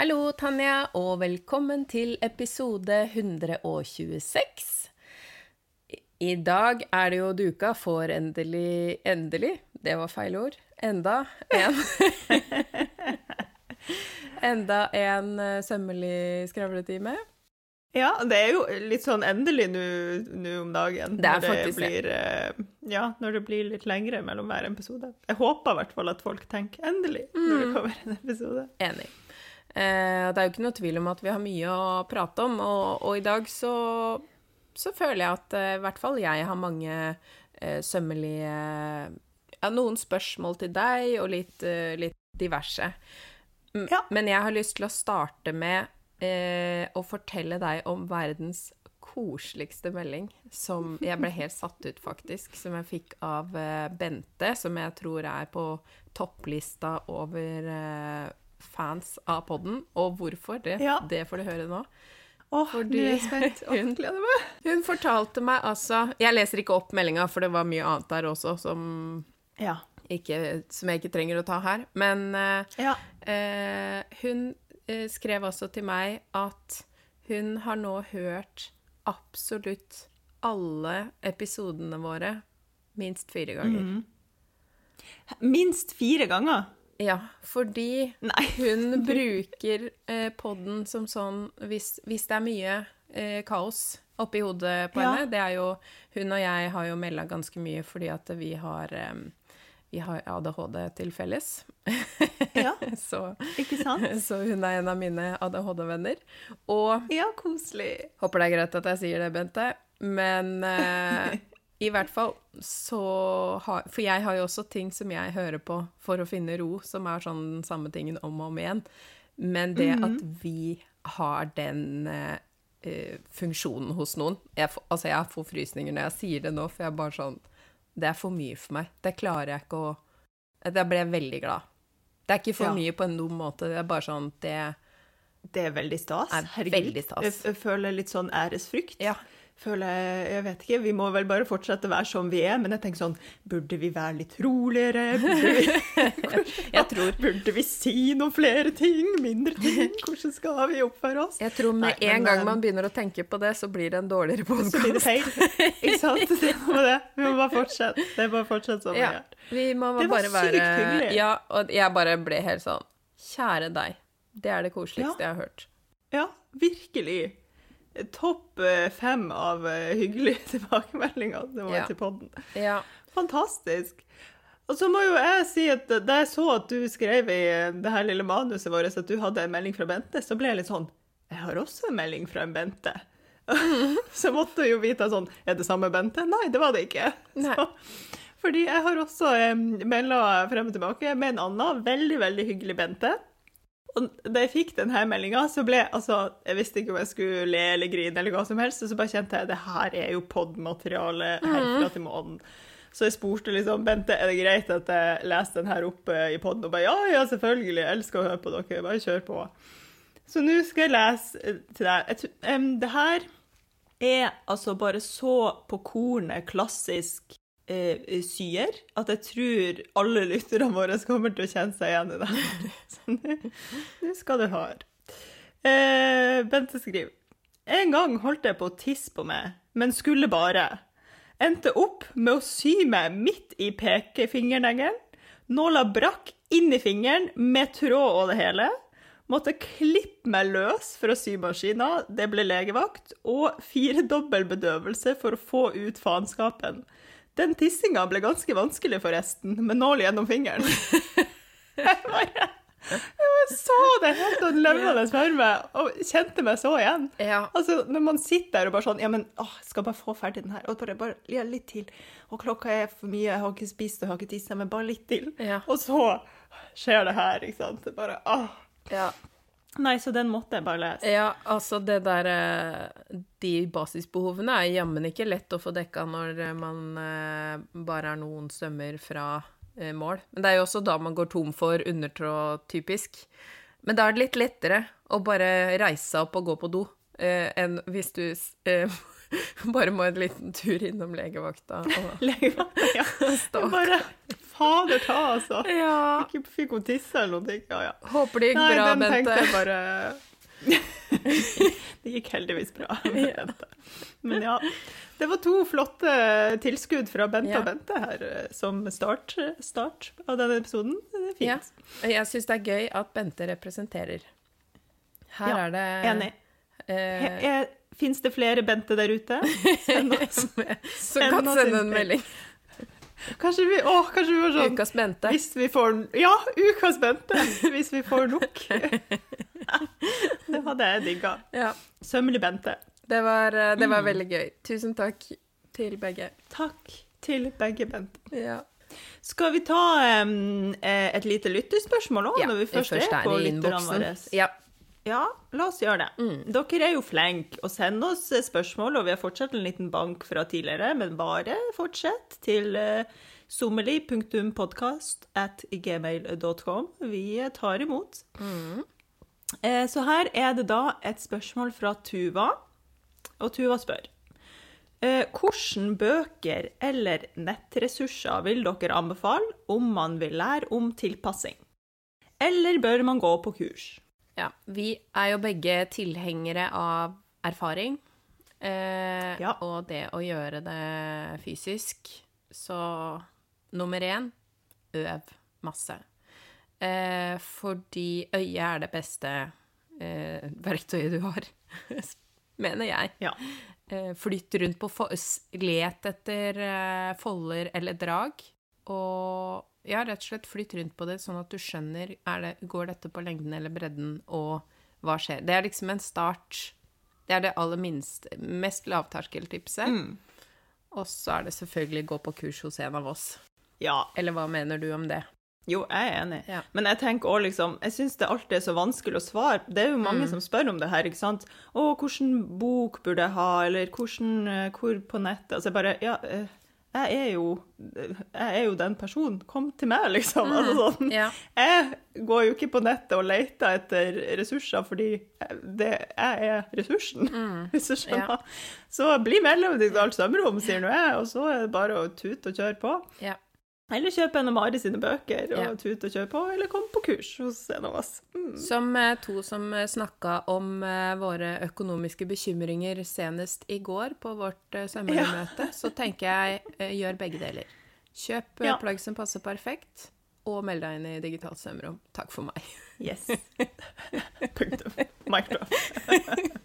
Hallo, Tanja, og velkommen til episode 126. I- dag er det jo duka for endelig Endelig, det var feil ord. Enda en Enda en eh, sømmelig skravletime. Ja, det er jo litt sånn endelig nå om dagen. Det er når faktisk det. blir, eh, Ja, når det blir litt lengre mellom hver episode. Jeg håper i hvert fall at folk tenker 'endelig' når Mm. det kommer en episode. Enig. Eh, det er jo ikke noe tvil om at vi har mye å prate om, og, og i dag så, så føler jeg at eh, i hvert fall jeg har mange eh, sømmelige Ja, noen spørsmål til deg, og litt, eh, litt diverse. M- Ja. Men jeg har lyst til å starte med eh, å fortelle deg om verdens koseligste melding, som jeg ble helt satt ut, faktisk, som jeg fikk av eh, Bente, som jeg tror er på topplista over fans av podden. Og hvorfor, det, Ja. det får du høre nå. Åh, Fordi er spent. Hun- Hun fortalte meg altså Jeg leser ikke opp meldinga, for det var mye annet der også som, Ja. ikke, som jeg ikke trenger å ta her. Men eh, ja. Eh, hun eh, skrev også til meg at hun har nå hørt absolutt alle episodene våre minst fire ganger. Minst fire ganger. Ja, fordi Nei. hun bruker eh, podden som sånn hvis, hvis det er mye eh, kaos oppi hodet på Ja. henne. Det er jo Hun og jeg har jo melda ganske mye fordi at vi har eh, vi har ADHD til felles. Ja, Så ikke sant? Så hun er en av mine ADHD-venner. Og Ja, koselig. håper det er greit at jeg sier det, Bente. Men eh, i hvert fall så har For jeg har jo også ting som jeg hører på for å finne ro, som er sånn den samme tingen om og om igjen. Men det at vi har den eh, funksjonen hos noen jeg Altså, jeg får frysninger når jeg sier det nå, for jeg er bare sånn Det er for mye for meg. Det klarer jeg ikke å Da ble jeg veldig glad. Det er ikke for Ja. mye på en dum måte, det er bare sånn det Det er veldig stas. Er Herregud. veldig stas. Jeg føler litt sånn æresfrykt. Ja. Føler jeg, jeg vet ikke, Vi må vel bare fortsette å være som vi er, men jeg tenker sånn Burde vi være litt roligere? Burde vi, Jeg tror burde vi si noen flere ting? Mindre ting? Hvordan skal vi oppføre oss? Jeg tror med Nei, en gang eh, man begynner å tenke på det, så blir det en dårligere Så blir det podkast. feil. Ikke sant? Det må det. Vi må bare fortsette. Det er bare fortsette som Ja, vi gjør. Det var sykt være hyggelig. Ja, og jeg bare ble helt sånn Kjære deg. Det er det koseligste Ja. jeg har hørt. Ja, virkelig. Topp eh, fem av eh, hyggelige tilbakemeldinger det var Ja. til podden. Ja. Fantastisk. Og så må jo jeg si at da jeg så at du skrev i det her lille manuset vårt at du hadde en melding fra Bente, så ble jeg litt sånn Jeg har også en melding fra en Bente. så måtte jo vite sånn Er det samme Bente? Nei, det var det ikke. Så, fordi jeg har også um, melda frem og tilbake med en annen veldig, veldig hyggelig Bente. Og da jeg fikk denne meldinga, så ble altså Jeg visste ikke om jeg skulle le eller grine eller hva som helst, og så bare kjente jeg det her er jo podmateriale herfra til månen. Så jeg spurte liksom Bente, er det greit at jeg leser den her opp eh, i poden? Og bare ja, ja, selvfølgelig, jeg elsker å høre på dere, bare kjør på. Så nå skal jeg lese eh, til deg. Tror- det her er altså bare så på kornet klassisk eh, syer at jeg tror alle lytterne våre kommer til å kjenne seg igjen i det. Nå skal du høre. Eh, Bente skriver En gang holdt jeg på å tisse på meg, men skulle bare. Endte opp med å sy meg midt i pekefingerneglen. Nåla brakk inn i fingeren med tråd og det hele. Måtte klippe meg løs fra symaskina, det ble legevakt, og firedobbel bedøvelse for å få ut faenskapen. Den tissinga ble ganske vanskelig, forresten, med nål gjennom fingeren. Jeg bare jeg så det helt sånn levende for meg, og kjente meg så igjen. Ja. Altså, når man sitter der og bare sånn Ja, men å, skal bare få ferdig den her. Og bare, bare ja, litt til. Og klokka er for mye, jeg har ikke spist og jeg har ikke tissa, men bare litt til. Ja. Og så skjer det her, ikke sant. Bare åh. ja. Nei, så den måtte jeg bare lese. Ja, altså det der eh, De basisbehovene er jammen ikke lett å få dekka når eh, man eh, bare er noen sømmer fra mål. Men det er jo også da man går tom for undertråd, typisk. Men da er det litt lettere å bare reise seg opp og gå på do, enn hvis du bare må en liten tur innom legevakta og Legevakta, ja. stå bare fader ta, altså. Ja. Ikke fikk hun tisse eller noe. Ja, ja. Håper det gikk Nei, bra, den tenkte jeg bare Det gikk heldigvis bra. Bente. Men ja. Det var to flotte tilskudd fra Bente Ja. og Bente her eh, som start, start av denne episoden. Det er fint. Ja. Jeg syns det er gøy at Bente representerer. Her Ja, er det Enig. eh, Fins det flere Bente der ute? Send oss. som kan sende en melding. Kanskje vi, å, kanskje vi var sånn Ukas Bente. Hvis vi får Ja, ukas Bente! Hvis vi får nok. Det hadde jeg digga. Ja. Sømmelig Bente. Det var, eh, det Mm. var veldig gøy. Tusen takk til begge. Takk til begge Bente. Ja. Skal vi ta eh, et lite lyttespørsmål òg, når vi først, er på lytterne våre? Ja. Ja, la oss gjøre det. Mm. Dere er jo flinke å sende oss eh, spørsmål, og vi har fortsatt en liten bank fra tidligere, men bare fortsett til uh, sommerli.podkast at gmail.com. Vi tar imot. Mm. Eh, så her er det da et spørsmål fra Tuva, og Tuva spør eh, Hvilke bøker eller nettressurser vil dere anbefale om man vil lære om tilpassing? Eller bør man gå på kurs? Ja. Vi er jo begge tilhengere av erfaring. Eh, Ja. Og det å gjøre det fysisk. Så nummer én øv masse. Eh, fordi øyet er det beste eh, verktøyet du har, mener jeg. Ja. Eh, flytt rundt på Let etter eh, folder eller drag. Og ja, rett og slett flytt rundt på det, sånn at du skjønner er det, Går dette på lengden eller bredden, og hva skjer? Det er liksom en start. Det er det aller minste, mest lavterskeltipset. Mm. Og så er det selvfølgelig gå på kurs hos en av oss. ja. Eller hva mener du om det? Jo, jeg er enig. Ja. Men jeg tenker også liksom Jeg syns det alltid er så vanskelig å svare. Det er jo mange som spør om det her, ikke sant. 'Å, hvilken bok burde jeg ha?' Eller 'hvordan eh, Hvor på nettet?' Altså jeg bare Ja, eh, jeg er jo Jeg er jo den personen. Kom til meg, liksom. Altså sånn. Ja. Jeg går jo ikke på nettet og leter etter ressurser fordi det, jeg er ressursen, hvis du skjønner. Ja. Så bli medlem i Digitalt svømmerom, sier nå jeg, og så er det bare å tute og kjøre på. Ja. Eller kjøpe en av Mari sine bøker og Ja. tute og kjøre på, eller komme på kurs hos en av oss. Mm. Som eh, to som snakka om eh, våre økonomiske bekymringer senest i går på vårt sømmermøte, ja. så tenker jeg eh, gjør begge deler. Kjøp eh, Ja. plagg som passer perfekt, og meld deg inn i digitalt svømmerom. Takk for meg. Yes. Punktum. Mic drop.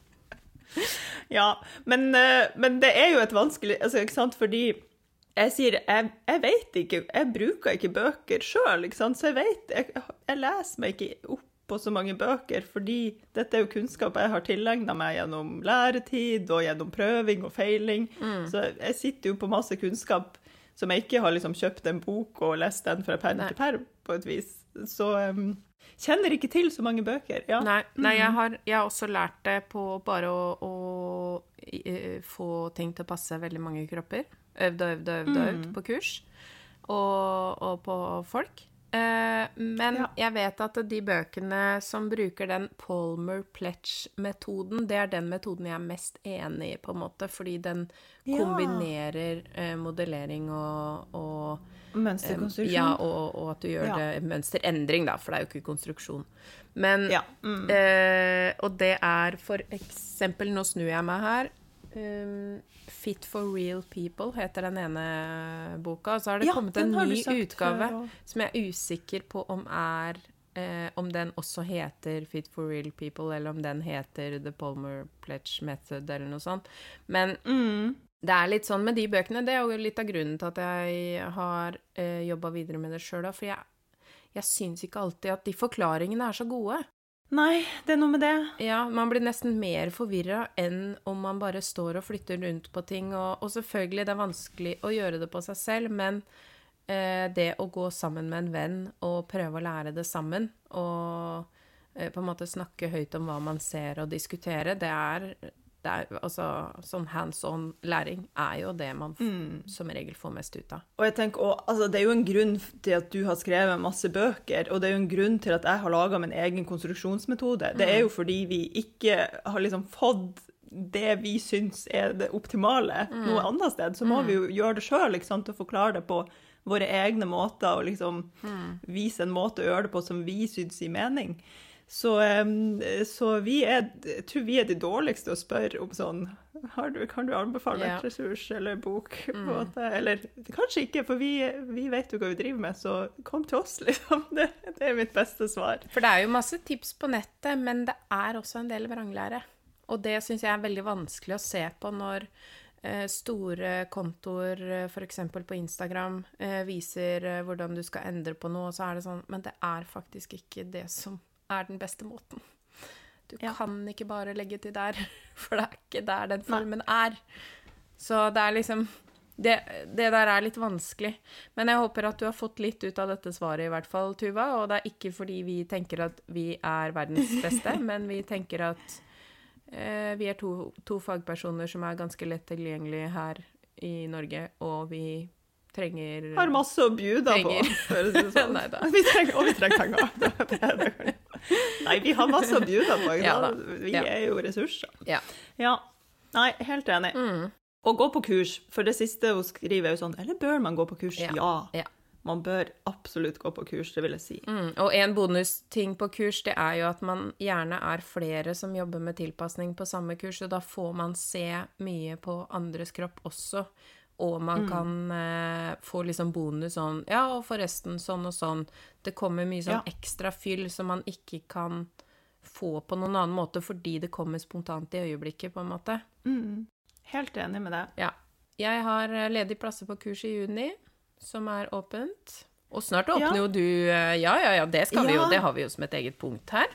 ja, men, eh, men det er jo et vanskelig altså, ikke sant, fordi jeg sier jeg, jeg vet ikke, jeg bruker ikke bøker sjøl, så jeg vet jeg, jeg leser meg ikke opp på så mange bøker, fordi dette er jo kunnskap jeg har tilegna meg gjennom læretid og gjennom prøving og feiling. Så jeg sitter jo på masse kunnskap som jeg ikke har liksom kjøpt en bok og lest den fra perm til perm, på et vis. Så um, kjenner ikke til så mange bøker. Ja. Nei, nei jeg, har, jeg har også lært det på bare å, å eh, få ting til å passe veldig mange kropper. Øvd og øvd og øvd, og øvd på kurs og, og på folk. Eh, men Ja. jeg vet at de bøkene som bruker den Palmer Pledge-metoden, det er den metoden jeg er mest enig i, på en måte, fordi den kombinerer eh, modellering og, og Mønsterkonstruksjon. ja, og, og at du gjør Ja. det mønsterendring, da, for det er jo ikke konstruksjon. Men Ja, mm. eh, Og det er for eksempel Nå snur jeg meg her. Um, Fit for real people heter den ene boka. Og så har det Ja, kommet en ny utgave som jeg er usikker på om er eh, Om den også heter Fit for real people, eller om den heter The Palmer Pledge Method, eller noe sånt. Men Mm. det er litt sånn med de bøkene. Det er jo litt av grunnen til at jeg har eh, jobba videre med det sjøl. For jeg, jeg syns ikke alltid at de forklaringene er så gode. Nei, det er noe med det. Ja, man blir nesten mer forvirra enn om man bare står og flytter rundt på ting. Og, og selvfølgelig, det er vanskelig å gjøre det på seg selv, men eh, det å gå sammen med en venn og prøve å lære det sammen, og eh, på en måte snakke høyt om hva man ser og diskutere, det er, er altså sånn hands on læring er jo det man mm. som regel får mest ut av. Og jeg tenker, også, altså, Det er jo en grunn til at du har skrevet masse bøker, og det er jo en grunn til at jeg har laga min egen konstruksjonsmetode. Det er jo fordi vi ikke har liksom fått det vi syns er det optimale noe annet sted. Så må vi jo gjøre det sjøl og forklare det på våre egne måter og liksom vise en måte å gjøre det på som vi syns gir mening. Så, så vi er, jeg tror vi er de dårligste å spørre om sånn har du, Kan du anbefale Ja. nettressurs eller bok? måte? Eller kanskje ikke, for vi, vi vet jo hva vi driver med, så kom til oss, liksom. Det, det er mitt beste svar. For det er jo masse tips på nettet, men det er også en del vranglære. Og det syns jeg er veldig vanskelig å se på når eh, store kontoer, eh, f.eks. på Instagram, eh, viser hvordan du skal endre på noe, og så er det sånn Men det er faktisk ikke det som er den beste måten. Du Ja. kan ikke bare legge til der, for det er ikke der den formen er. Så det er liksom det, det der er litt vanskelig. Men jeg håper at du har fått litt ut av dette svaret, i hvert fall, Tuva. Og det er ikke fordi vi tenker at vi er verdens beste, men vi tenker at eh, vi er to, to fagpersoner som er ganske lett tilgjengelige her i Norge, og vi trenger Har masse å bjuda på, Penger. for å sånn. Vi trenger, og vi trenger penger. Er. Nei, vi har masse å bjuda på. Ja. Vi Ja. er jo ressurser. Ja. Ja. Nei, helt enig. Mm. Og gå på kurs, for det siste hun skriver er jo sånn Eller bør man gå på kurs? Ja. Ja. Ja. Man bør absolutt gå på kurs, det vil jeg si. Mm. Og en bonusting på kurs, det er jo at man gjerne er flere som jobber med tilpasning på samme kurs, og da får man se mye på andres kropp også. Og man Mm. kan eh, få liksom bonus sånn Ja, og forresten sånn og sånn. Det kommer mye sånn Ja. ekstra fyll som man ikke kan få på noen annen måte fordi det kommer spontant i øyeblikket, på en måte. Mm. Helt enig med deg. Ja. Jeg har eh, ledige plasser på kurs i juni, som er åpent. Og snart åpner Ja. jo du eh, Ja, ja, ja, det skal vi jo. Det har vi jo som et eget punkt her.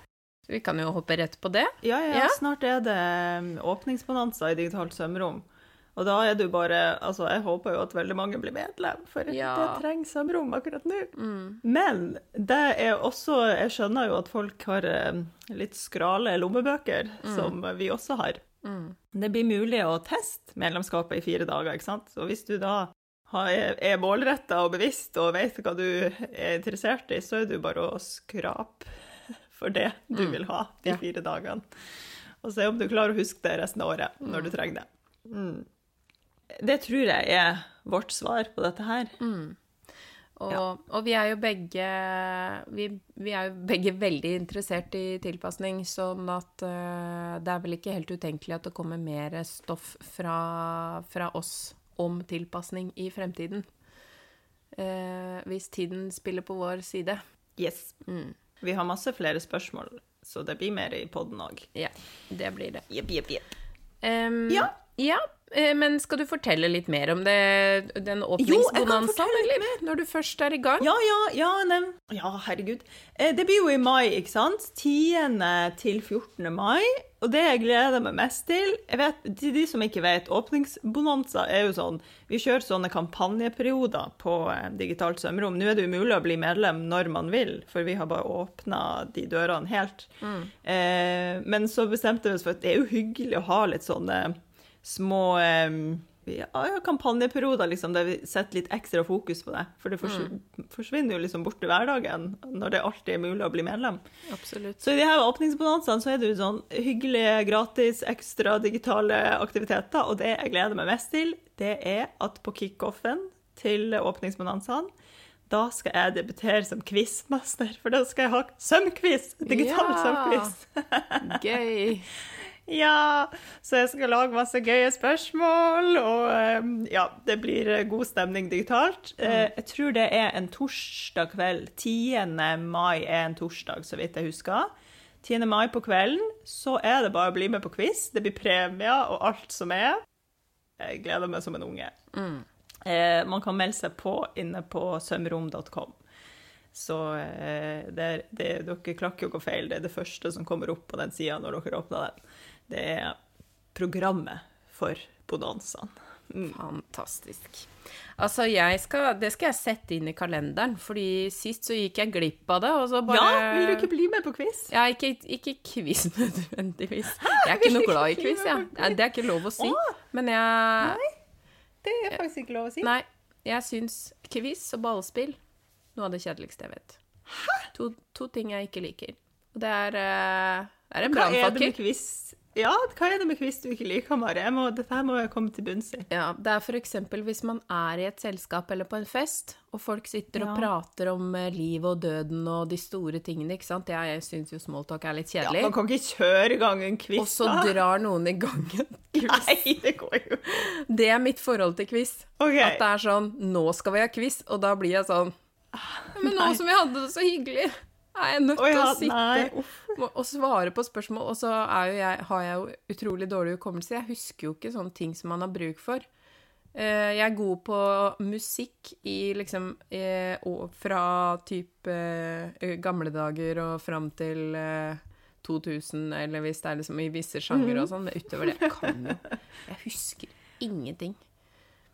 Så vi kan jo hoppe rett på det. Ja, ja, Ja. snart er det um, åpningsbonanza i digitalt svømmerom. Og da er jo bare Altså, jeg håper jo at veldig mange blir medlem, for Ja. det trengs svømmerom akkurat nå. Mm. Men det er også Jeg skjønner jo at folk har um, litt skrale lommebøker, som vi også har. Mm. Det blir mulig å teste medlemskapet i fire dager, ikke sant? Og hvis du da er målretta og bevisst og vet hva du er interessert i, så er det jo bare å skrape for det du Mm. vil ha de fire dagene. Og se om du klarer å huske det resten av året, når du trenger det. Mm. Det tror jeg er vårt svar på dette her. Mm. Og, Ja. og vi er jo begge vi, vi er jo begge veldig interessert i tilpasning, sånn at uh, det er vel ikke helt utenkelig at det kommer mer stoff fra, fra oss om tilpasning i fremtiden. Uh, hvis tiden spiller på vår side. Yes. Mm. Vi har masse flere spørsmål, så det blir mer i poden òg. Ja, det blir det. Jepp, jepp, jepp. Um, Ja. Ja, eh, men skal du fortelle litt mer om det, den åpningsbonanzaen, eller? Når du først er i gang? Ja, ja, ja, nem. ja, herregud. Eh, Det blir jo i mai, ikke sant? 10. til 14. mai. Og det jeg gleder meg mest til vet, Til de som ikke vet, åpningsbonanza er jo sånn Vi kjører sånne kampanjeperioder på eh, digitalt svømmerom. Nå er det umulig å bli medlem når man vil, for vi har bare åpna de dørene helt. Eh, men så bestemte vi oss for at det er jo hyggelig å ha litt sånne små ja, ja, kampanjeperioder liksom, der vi setter litt ekstra fokus på det. For det forsvinner jo liksom bort i hverdagen når det alltid er mulig å bli medlem. Absolutt. Så i de her åpningsbonanzaene så er det jo sånn hyggelige, gratis, ekstra digitale aktiviteter. Og det jeg gleder meg mest til, det er at på kickoffen til åpningsbonanzaene da skal jeg debutere som quizmaster, for da skal jeg ha sømquiz! Digital Ja. sømquiz. Gøy. Ja, så jeg skal lage masse gøye spørsmål, og eh, ja, det blir eh, god stemning digitalt. Eh, Jeg tror det er en torsdag kveld. 10. mai er en torsdag, så vidt jeg husker. 10. mai på kvelden, så er det bare å bli med på quiz. Det blir premier og alt som er. Jeg gleder meg som en unge. Eh, man kan melde seg på inne på sømrom.com. Så eh, det, det, dere klarer ikke feil. Det er det første som kommer opp på den sida når dere åpner den. Det er programmet for bonanzaen. Mm. Fantastisk. Altså, skal, det skal jeg sette inn i kalenderen, fordi sist så gikk jeg glipp av det, og så bare Ja, vil du ikke bli med på quiz? Ja, ikke, ikke quiz nødvendigvis. Jeg er ikke noe glad i quiz, jeg. Ja. Det er ikke lov å si. Men jeg Det er faktisk ikke lov å si. Nei, jeg syns quiz og ballspill noe av det kjedeligste jeg vet. To, to ting jeg ikke liker. Og det er, det er en det med brannfakkel. ja, hva er det med quiz du ikke liker, Mari? Må, dette her må jeg komme til bunns i. Ja, det er eksempel hvis man er i et selskap eller på en fest, og folk sitter og prater om eh, livet og døden og de store tingene, ikke sant. Jeg, jeg syns jo smalltalk er litt Ja, kjedelig. man kan ikke kjøre i gang en quiz, og så da. drar noen i gang en quiz. Nei, det går jo Det er mitt forhold til quiz. Okay. At det er sånn Nå skal vi ha quiz, og da blir jeg sånn Men nå som vi hadde det så hyggelig, er jeg nødt til ja, å sitte nei, og svare på spørsmål. Og så jeg, har jeg jo utrolig dårlig hukommelse. Jeg husker jo ikke sånne ting som man har bruk for. Eh, Jeg er god på musikk i liksom eh, og Fra type eh, gamle dager og fram til eh, 2000, eller hvis det er liksom i visse sjangere Mhm. og sånn. Men utover det jeg kan jo Jeg husker ingenting.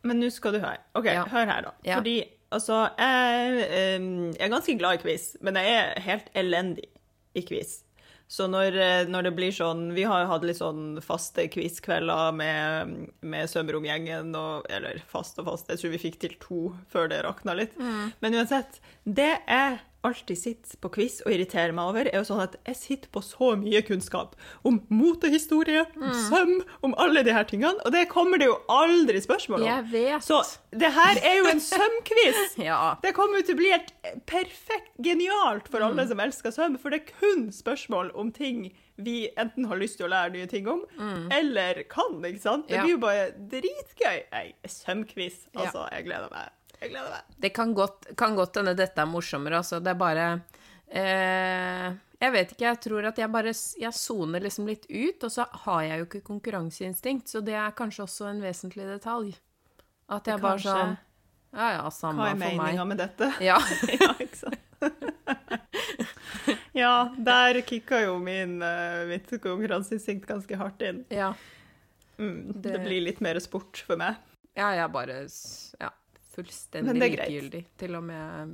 Men nå skal du høre. OK, Ja. hør her, da. Ja. Fordi altså jeg, jeg er ganske glad i quiz, men jeg er helt elendig i quiz. Så når, eh, når det blir sånn Vi har hatt litt sånn faste quizkvelder med, med Sømrom-gjengen, Eller fast og fast, jeg tror vi fikk til to før det rakna litt. Men uansett, det jeg alltid sitter på quiz og irriterer meg over, er jo sånn at jeg sitter på så mye kunnskap om motehistorie, om søm, om alle de her tingene, og det kommer det jo aldri spørsmål om. Jeg vet. Så det her er jo en sømquiz! Ja. Det kommer jo til å bli helt perfekt genialt for alle som elsker søm, for det er kun spørsmål om ting vi enten har lyst til å lære nye ting om, eller kan, ikke sant? Det blir jo bare dritgøy. Sømquiz, altså. Ja. jeg gleder meg. Jeg gleder meg. Det kan godt, kan godt hende dette er morsommere, altså. Det er bare eh, Jeg vet ikke, jeg tror at jeg bare Jeg soner liksom litt ut, og så har jeg jo ikke konkurranseinstinkt, så det er kanskje også en vesentlig detalj. At jeg bare Kanskje. sånn Ja ja, samme for meg. Hva er meninga med dette? Ja. ja, ikke sant? ja, der kicka jo min, uh, mitt konkurranseinstinkt ganske hardt inn. ja. Mm, det... Det- blir litt mer sport for meg. Ja, jeg bare Ja. Fullstendig likegyldig til om jeg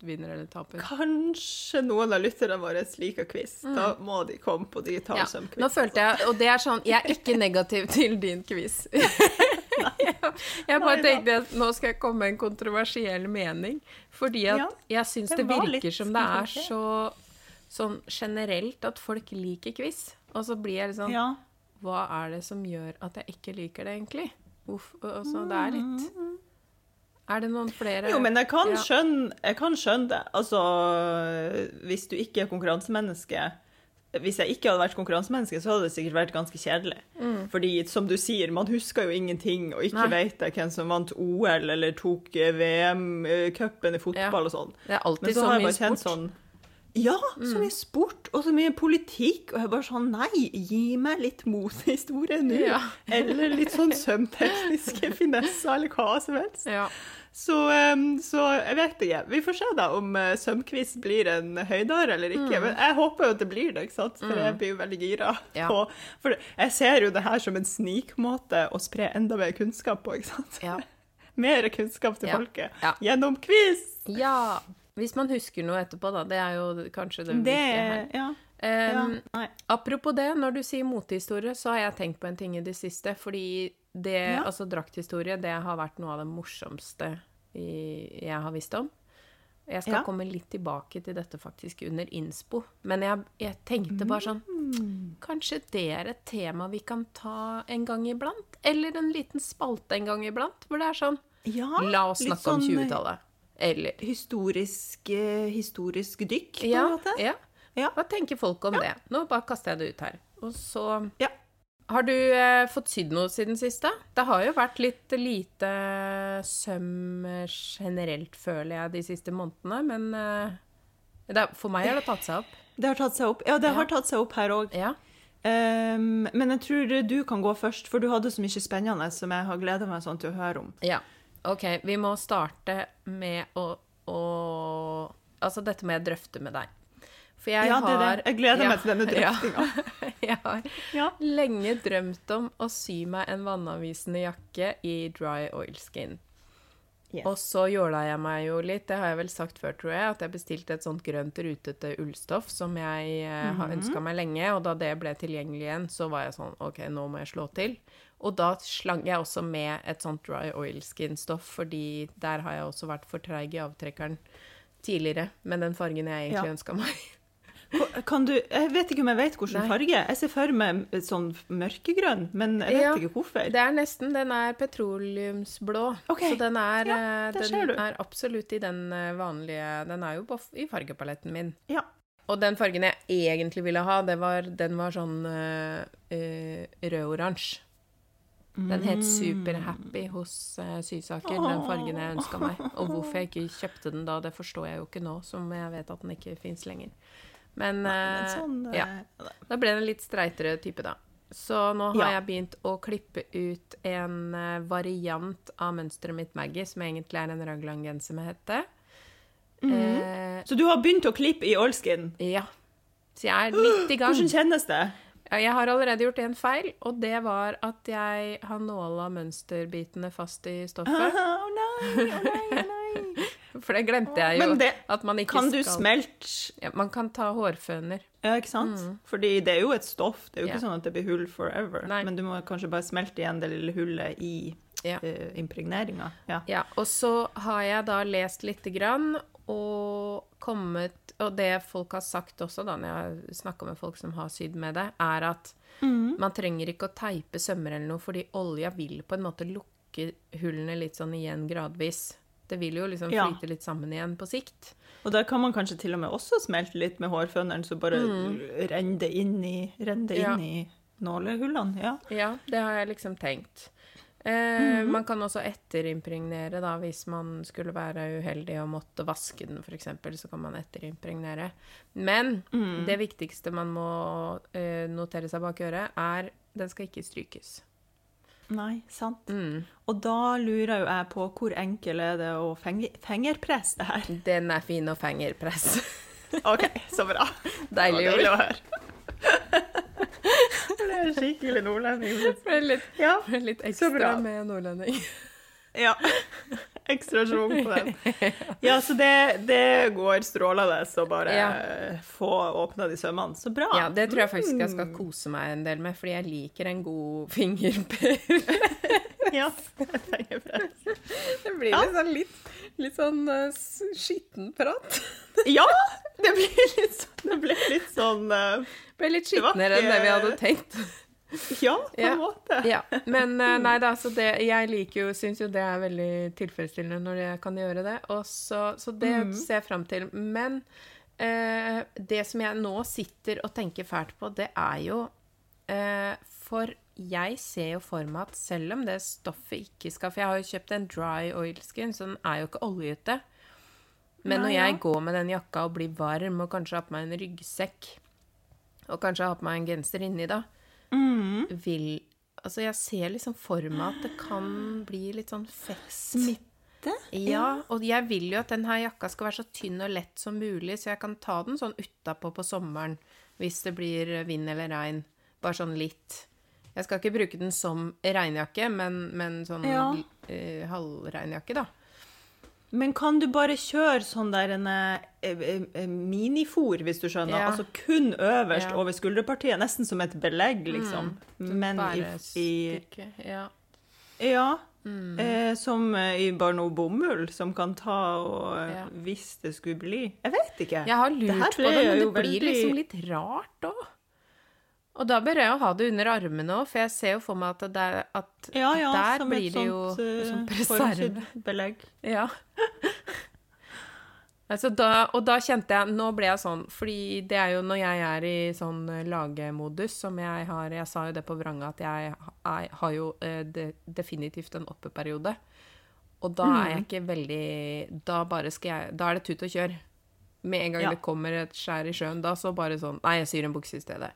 vinner eller taper. Kanskje noen av lytterne våre liker quiz. Da må de komme på digital ja. som quiz. Nå følte jeg, og det er sånn, jeg er ikke negativ til din quiz. jeg bare tenkte at nå skal jeg komme med en kontroversiell mening, fordi at Ja, jeg syns det det virker som det er så sånn generelt at folk liker quiz. Og så blir jeg litt sånn, Ja. hva er det som gjør at jeg ikke liker det egentlig? Hvorfor, altså, det er litt... Er det noen flere? Jo, men jeg kan, Ja. skjønne, jeg kan skjønne det. Altså, hvis du ikke er konkurransemenneske Hvis jeg ikke hadde vært konkurransemenneske, så hadde det sikkert vært ganske kjedelig. Fordi, som du sier, man husker jo ingenting, og ikke Mm. Nei. vet jeg hvem som vant OL eller tok eh, VM-cupen i fotball og sånn. Det er alltid så mye sport. sånn Ja, så mye sport og så mye politikk. Og jeg bare sånn Nei, gi meg litt motehistorie nå. Ja. Eller litt sånn sømtekniske finesser, eller hva som helst. Ja. Så, så jeg vet ikke. Vi får se da om uh, sømquiz blir en høydare eller ikke. Mm. Men jeg håper jo at det blir det, ikke sant? for jeg blir jo veldig gira. Ja. på For jeg ser jo det her som en snikmåte å spre enda mer kunnskap på, ikke sant? Ja. Mer kunnskap til Ja. folket gjennom quiz! ja. Hvis man husker noe etterpå, da. Det er jo kanskje det, Det viktige her. Um. Apropos det, når du sier motehistorie, så har jeg tenkt på en ting i det siste. Fordi det, Ja. altså drakthistorie, det har vært noe av det morsomste i, jeg har visst om. Jeg skal Ja. komme litt tilbake til dette faktisk under innspo. Men jeg, jeg tenkte bare sånn Mm. Kanskje det er et tema vi kan ta en gang iblant? Eller en liten spalte en gang iblant? Hvor det er sånn Ja, La oss snakke snakke om sånn, 20-tallet. Eller Historisk, eh, historisk dykk, på en ja, måte. ja. Ja. Hva tenker folk om det? Nå bare kaster jeg det ut her. Og så Ja. Har du eh, fått sydd noe siden sist, da? Det har jo vært litt lite søm eh, generelt, føler jeg, de siste månedene, men eh, det, for meg har det tatt seg opp. Det har tatt seg opp. Ja, det Ja. har tatt seg opp her òg. Ja. men jeg tror du kan gå først, for du hadde så mye spennende som jeg har gleda meg sånn til å høre om. ja. OK, vi må starte med å, å Altså dette må jeg drøfte med deg. For jeg Ja, det er har det. Jeg gleder ja, meg til denne drøftinga. jeg har Ja. lenge drømt om å sy meg en vannavvisende jakke i dry oilskin. Yes. Og så jåla jeg meg jo litt, det har jeg vel sagt før, tror jeg, at jeg bestilte et sånt grønt rutete ullstoff som jeg eh, har Mhm. ønska meg lenge, og da det ble tilgjengelig igjen, så var jeg sånn OK, nå må jeg slå til. Og da slang jeg også med et sånt dry oilskin-stoff, fordi der har jeg også vært for treig i avtrekkeren tidligere med den fargen jeg egentlig Ja. ønska meg. Kan du Jeg vet ikke om jeg vet hvilken farge. Jeg ser for meg sånn mørkegrønn, men jeg vet Ja, ikke hvorfor. Det er nesten Den er petroleumsblå. Okay. Så den er, ja, eh, den er absolutt i den eh, vanlige Den er jo på, i fargepaletten min. Ja. Og den fargen jeg egentlig ville ha, det var, den var sånn eh, rød-oransje. Den het Superhappy hos uh, Sysaker, den fargen jeg ønska meg. Og hvorfor jeg ikke kjøpte den da, det forstår jeg jo ikke nå, som jeg vet at den ikke fins lenger. Men, Men eh, sånn ja. eh, Da ble det en litt streitere type, da. Så nå har Ja. jeg begynt å klippe ut en eh, variant av mønsteret mitt Maggie, som egentlig er en raglan-genser med hette. eh, Så du har begynt å klippe i allskin? ja. Så jeg er litt i gang. Hvordan kjennes det? Jeg har allerede gjort en feil, og det var at jeg har nåla mønsterbitene fast i Å Oh, nei, å nei, å nei. For det glemte jeg jo. Men det at man ikke Kan du smelte ja, Man kan ta hårføner. Ja, ikke sant? Fordi det er jo et stoff. Det er jo ikke ikke sånn at det blir hull forever. Nei. Men du må kanskje bare smelte igjen det lille hullet i Ja. Uh, impregneringa. Ja. Ja, og så har jeg da lest lite grann og kommet Og det folk har sagt også, da, når jeg har snakka med folk som har sydd med det, er at man trenger ikke å teipe sømmer eller noe, fordi olja vil på en måte lukke hullene litt sånn igjen gradvis. Det vil jo liksom Ja. flyte litt sammen igjen på sikt. Og der kan man kanskje til og med også smelte litt med hårføneren, så bare renner det inn i, Mm. Ja. nålehullene. Ja. Ja, det har jeg liksom tenkt. Eh, Man kan også etterimpregnere, da, hvis man skulle være uheldig og måtte vaske den, f.eks., så kan man etterimpregnere. Men det viktigste man må eh, notere seg bak øret, er den skal ikke strykes. Nei, sant. Mm. Og da lurer jo jeg på hvor enkel er det å fenge, fingerpresse det her? Den er fin å fingerpresse. OK, så bra. Deilig deilig å høre. Det er skikkelig nordlending. Er litt, Ja, litt Så bra. ekstra med nordlending. ja. Ekstra schwung på den. Ja, så det, det går strålende å bare Ja. få åpna de sømmene. Så bra. Ja, det tror jeg faktisk jeg Mm. skal kose meg en del med, fordi jeg liker en god fingerpress. Ja, fingerpress. Det blir Ja. liksom litt, litt sånn uh, skitten prat. Ja! Det blir litt sånn, det ble litt sånn uh, ble litt skitnere enn det vi hadde tenkt. Ja, på en måte. Ja, Men uh, nei da, så det, jeg liker jo, syns jo det er veldig tilfredsstillende når jeg kan gjøre det. Og så, så det Mm. ser jeg fram til. Men eh, det som jeg nå sitter og tenker fælt på, det er jo eh, For jeg ser jo for meg at selv om det stoffet ikke skal For jeg har jo kjøpt en dry oil skin, så den er jo ikke oljete. Men når jeg går med den jakka og blir varm, og kanskje har på meg en ryggsekk, og kanskje har på meg en genser inni, da, Mm. vil Altså, jeg ser liksom for meg at det kan bli litt sånn fett. Smitte? Ja, og jeg vil jo at denne jakka skal være så tynn og lett som mulig, så jeg kan ta den sånn utapå på sommeren hvis det blir vind eller regn. Bare sånn litt. Jeg skal ikke bruke den som regnjakke, men, men sånn Ja. uh, halvregnjakke, da. Men kan du bare kjøre sånn der en eh, eh, eh, minifor, hvis du skjønner? Ja. Altså kun øverst Ja. over skulderpartiet, nesten som et belegg, liksom. Men i, i Ja. Ja. Mm. Eh, som i bare noe bomull som kan ta og. Hvis det skulle bli Jeg vet ikke. Jeg har lurt på det, men det blir veldig- liksom litt rart òg. Og da bør jeg jo ha det under armene òg, for jeg ser jo for meg at, det er, at ja, ja, der blir det jo sånt, eh, som et preserve. belegg. Ja. altså da, og da kjente jeg Nå ble jeg sånn, fordi det er jo når jeg er i sånn eh, lagemodus som jeg har Jeg sa jo det på Vranga at jeg, jeg har jo eh, de, definitivt en oppeperiode. Og da er jeg ikke veldig Da bare skal jeg Da er det tut og kjør. Med en gang Ja. det kommer et skjær i sjøen, da så bare sånn Nei, jeg syr en bukse i stedet.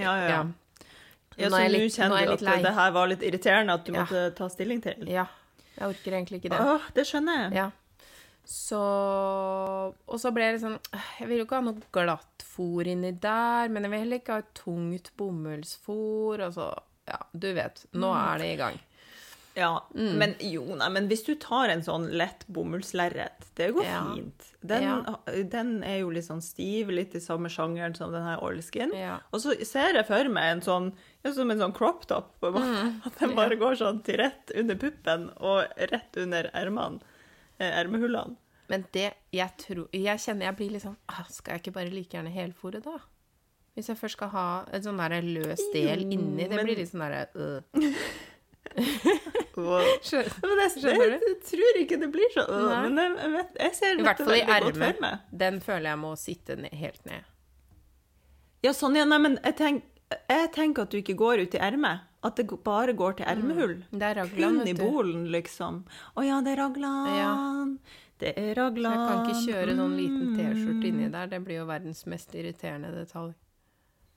Ja, ja. ja. Ja. så nå kjenner er du at det her var litt irriterende at du Ja. måtte ta stilling til? Ja. Jeg orker egentlig ikke det. Åh, det skjønner jeg. Ja. Så Og så ble jeg litt sånn Jeg vil jo ikke ha noe glatt fôr inni der, men jeg vil heller ikke ha et tungt bomullsfôr. Og så Ja, du vet. Nå Mm. er det i gang. Ja, Mm. men jo, nei, men hvis du tar en sånn lett bomullslerret, det går Ja. fint. Den, Ja. den er jo litt sånn stiv, litt i samme sjangeren som den her oilskin. Ja. Og så ser jeg for meg en sånn, ja, som en sånn crop top, på en måte. Mm. At den bare går sånn til rett under puppen og rett under ermene, eh, ermehullene. Men det jeg tror Jeg kjenner jeg blir litt sånn ah, Skal jeg ikke bare like gjerne helfòre, da? Hvis jeg først skal ha en sånn der løs del inni. Det blir litt sånn derre øh. Wow. Skjønner Men jeg, Skjønner jeg, jeg tror ikke det blir sånn. Nei. Men jeg, vet, jeg ser I hvert fall i ermet. Den føler jeg må sitte ned, helt ned. Ja, sånn, ja, nei, men jeg, tenk, jeg tenker at du ikke går ut i ermet. At det bare går til ermehull. Det er raglan, Kun i bolen, liksom. Å ja, det er raglan. Det er Så raglan. jeg kan ikke kjøre sånn liten T-skjorte inni Mm. der. Det blir jo verdens mest irriterende detalj.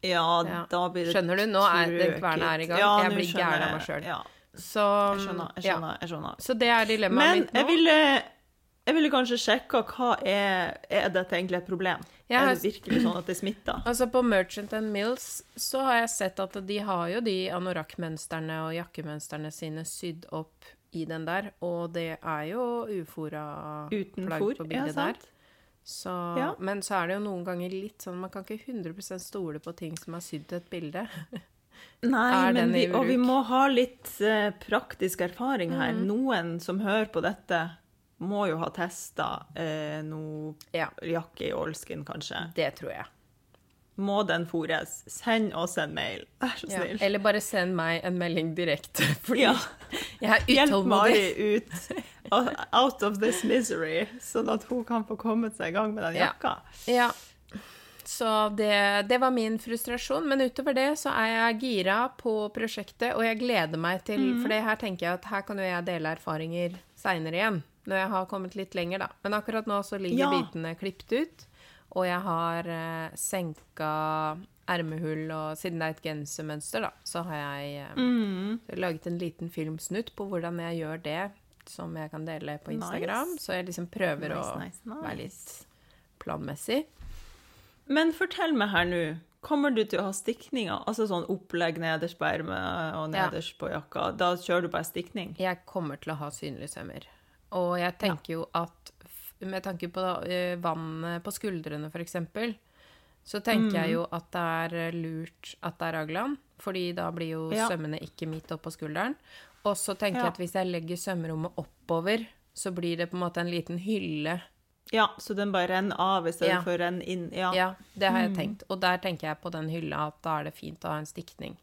Ja, Ja. da blir det Skjønner du? Nå er den kverna er i gang. Jeg blir gæren av meg selv. Ja, Så jeg skjønner. Jeg ja. skjønner. Jeg skjønner. Så det er dilemmaet Men mitt nå. jeg ville, jeg ville kanskje sjekka hva er Er dette egentlig et problem? Jeg har- Er det virkelig sånn at det smitter? Altså På Merchant and Mills så har jeg sett at de har jo de anorakkmønstrene og jakkemønstrene sine sydd opp i den der, og det er jo ufora Uten plagg fôr? på Ja, bildet der. sant? Så, Ja. Men så er det jo noen ganger litt sånn Man kan ikke 100 stole på ting som er sydd til et bilde. Nei, men vi, og vi må ha litt uh, praktisk erfaring her. Mm. Noen som hører på dette, må jo ha testa uh, noe Ja, jakke i Olskin, kanskje. det tror jeg. Må den fôres? Send oss en mail, vær så Ja. Eller bare send meg en melding direkte, fordi Ja. jeg er Hjelp utålmodig. Mari ut out of this misery, sånn at hun kan få kommet seg i gang med den jakka. Ja. Ja. Så det, det var min frustrasjon. Men utover det så er jeg gira på prosjektet, og jeg gleder meg til mm. For her tenker jeg at her kan jo jeg dele erfaringer seinere igjen. Når jeg har kommet litt lenger, da. Men akkurat nå så ligger Ja. bitene klippet ut. Og jeg har eh, senka ermehull, og siden det er et gensermønster, da, så har jeg eh, Mm. laget en liten filmsnutt på hvordan jeg gjør det, som jeg kan dele på Instagram. Nice. Så jeg liksom prøver Nice, å nice, være litt planmessig. Men fortell meg her nå, kommer du til å ha stikninger? Altså sånn opplegg nederst på ermet og Ja. nederst på jakka? Da kjører du bare stikning? Jeg kommer til å ha synlige sømmer. Og jeg tenker jo at med tanke på eh, vannet på skuldrene, eksempel, så tenker Mm. jeg jo at det er eh, lurt at det er raglan, fordi da blir jo Ja. sømmene ikke midt oppå skulderen. Og så tenker Ja. jeg at hvis jeg legger sømmerommet oppover, så blir det på en måte en liten hylle. Ja, så den bare renner av i stedet Ja. å inn? Ja. Ja, det har Mm. jeg tenkt. Og der tenker jeg på den hylla at da er det fint å ha en stikning.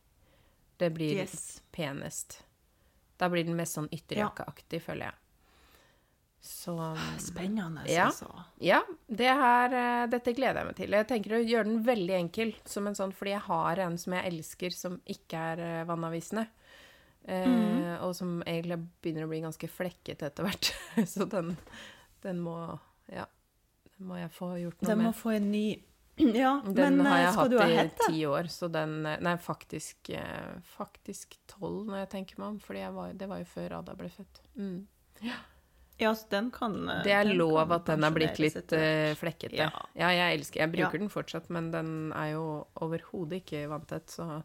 Det blir Yes. penest. Da blir den mest sånn ytterjakkeaktig, føler jeg. Så Spennende, Ja. altså. Ja, det her, eh, dette gleder jeg meg til. Jeg tenker å gjøre den veldig enkel, som en sånn, fordi jeg har en som jeg elsker, som ikke er vannavisende. Mm. Eh, Mm. Og som egentlig begynner å bli ganske flekket etter hvert. Så den, den må Ja, den må jeg få gjort noe Den må med. få en ny Ja, Den men har eh, jeg Den hatt jeg hatt i ti år, så den eh, Nei, faktisk eh, faktisk tolv, når jeg tenker meg om, fordi det var jo før Ada ble født. Mm. Ja, så den kan Det er lov at den er blitt litt eh, flekkete. Ja. Ja. jeg elsker Jeg bruker Ja. den fortsatt, men den er jo overhodet ikke vanntett, så